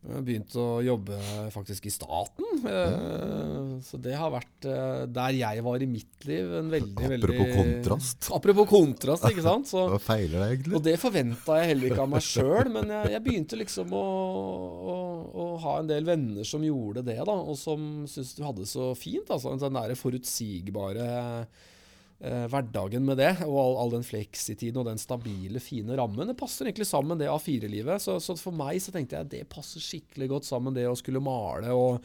jeg begynt å jobbe faktisk i staten. Eh, Så det har vært eh, der jeg var i mitt liv. En veldig, Apropos veldig kontrast. Apropos kontrast, ikke sant. Så, *laughs* Hva feiler deg egentlig? og det forventa jeg heller ikke av meg sjøl, men jeg, jeg begynte liksom å, å, å ha en del venner som gjorde det, da, og som syntes du hadde det så fint. Altså, den der forutsigbare eh, hverdagen med det, og all, all den fleksitiden og den stabile, fine rammen. Det passer egentlig sammen, det A4-livet. Så, så for meg så tenkte jeg det passer skikkelig godt sammen, det å skulle male. og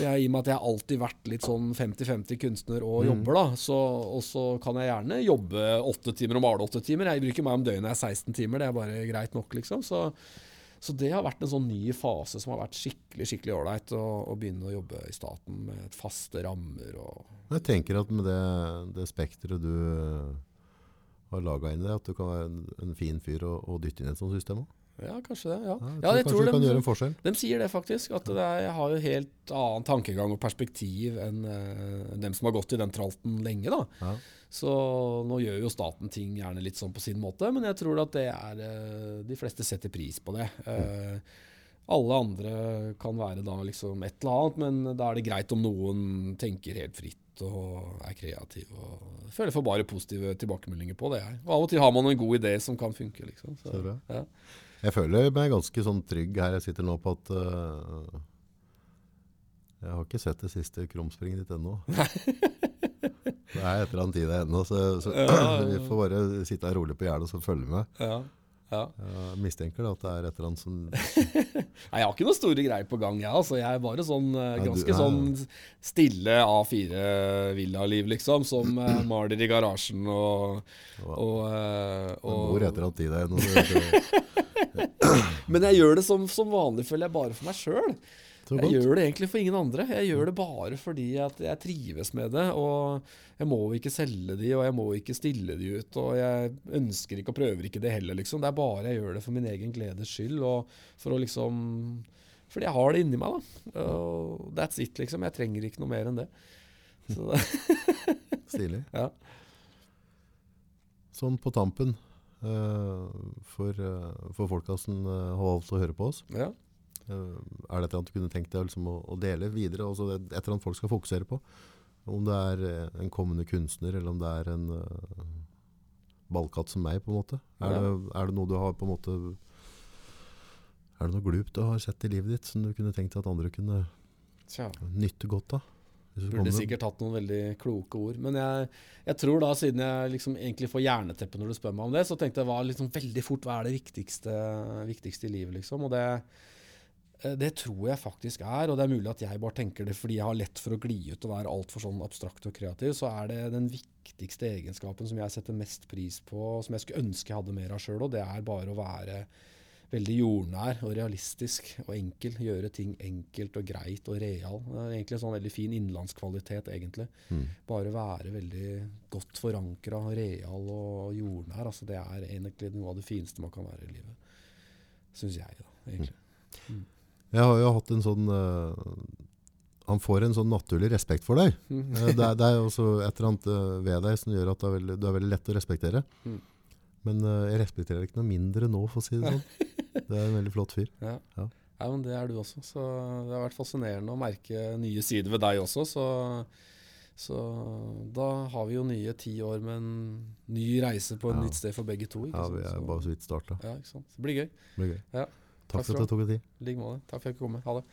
jeg, I og med at jeg har alltid vært litt sånn 50-50 kunstner og jobber, da, så, og så kan jeg gjerne jobbe åtte timer og male åtte timer. Jeg bryr ikke meg om døgnet er 16 timer, det er bare greit nok, liksom. Så, så det har vært en sånn ny fase som har vært skikkelig skikkelig ålreit. Å, å begynne å jobbe i staten med faste rammer og Jeg tenker at med det, det spekteret du øh, har laga inn i det, at du kan være en, fin fyr å dytte inn i et sånt system òg. Ja, kanskje det. Ja, Ja, jeg ja jeg tror du kan gjøre en forskjell. de sier det faktisk. At det er, jeg har jo helt annen tankegang og perspektiv enn uh, dem som har gått i den tralten lenge. da. Ja. Så nå gjør jo staten ting gjerne litt sånn på sin måte, men jeg tror at det er uh, De fleste setter pris på det. Uh, alle andre kan være da liksom et eller annet, men da er det greit om noen tenker helt fritt og er kreativ. og Føler for bare positive tilbakemeldinger på det. Jeg. Og av og til har man en god idé som kan funke. liksom. Så bra. Jeg føler meg ganske sånn trygg her jeg sitter nå på at uh, Jeg har ikke sett det siste krumspringet ditt ennå. *laughs* Det er et eller annet i det ennå, så, så *clears throat* vi får bare sitte her rolig på gjerdet og så følge med. Ja. Ja. Jeg mistenker da at det er et eller annet som *laughs* Nei, jeg har ikke noen store greier på gang, jeg. Altså. Jeg er bare sånn ganske Nei, du- ja. sånn stille A4-villaliv, liksom. Som uh, *clears throat* maler i garasjen og, og, uh, og bor et eller annet i deg. nå, *laughs* *laughs* Men jeg gjør det som, som vanlig, føler jeg, bare for meg sjøl. Jeg gjør det egentlig for ingen andre. Jeg gjør det bare fordi at jeg trives med det. Og jeg må ikke selge de, og jeg må ikke stille de ut. Og jeg ønsker ikke og prøver ikke det heller, liksom. Det er bare jeg gjør det for min egen gledes skyld. Og for å liksom Fordi jeg har det inni meg, da. Og that's it, liksom. Jeg trenger ikke noe mer enn det. Stilig. *laughs* ja. Sånn på tampen, for, eh, for folka som eh, har valgt å høre på oss, ja. eh, er det et eller annet du kunne tenkt deg liksom, å, å dele videre? Altså et, et eller annet folk skal fokusere på? Om det er eh, en kommende kunstner, eller om det er en eh, ballkatt som meg, på en måte. Er, Ja. det, er det noe du har på en måte Er det noe glupt du har sett i livet ditt som du kunne tenkt deg at andre kunne Tja. nytte godt av? Burde sikkert hatt noen veldig kloke ord. Men jeg, jeg tror da, siden jeg liksom egentlig får jerneteppe når du spør meg om det, så tenkte jeg hva liksom veldig fort hva er det viktigste, viktigste i livet, liksom. Og det, eh, det tror jeg faktisk er, og det er mulig at jeg bare tenker det fordi jeg har lett for å gli ut og være altfor sånn abstrakt og kreativ, så er det den viktigste egenskapen som jeg setter mest pris på, som jeg skulle ønske jeg hadde mer av sjøl, og det er bare å være veldig jordnær og realistisk og enkel. Gjøre ting enkelt og greit og real. Det er egentlig en sånn veldig fin innlandskvalitet, egentlig. Mm. Bare være veldig godt forankra, real og jordnær. Altså, det er egentlig noe av det fineste man kan være i livet. Syns jeg, da, egentlig. Jeg har jo hatt en sånn uh, Han får en sånn naturlig respekt for deg. Eh, det, er, det er også et eller annet eh, ved deg som gjør at du er veldig, du er veldig lett å respektere. Mm. Men jeg respekterer deg ikke noe mindre nå, for å si det sånn. *laughs* *laughs* Det er en veldig flott fyr. Ja. Ja. ja, men det er du også. Så det har vært fascinerende å merke nye sider ved deg også. Så Så da har vi jo nye ti år med en ny reise på et Ja. nytt sted for begge to. Ja, vi er bare så vidt starta. ja, ikke sant? Det blir gøy. Det blir gøy. Ja. Takk Takk for at du tok deg tid. I like måte. Takk for at jeg fikk komme. Ha det.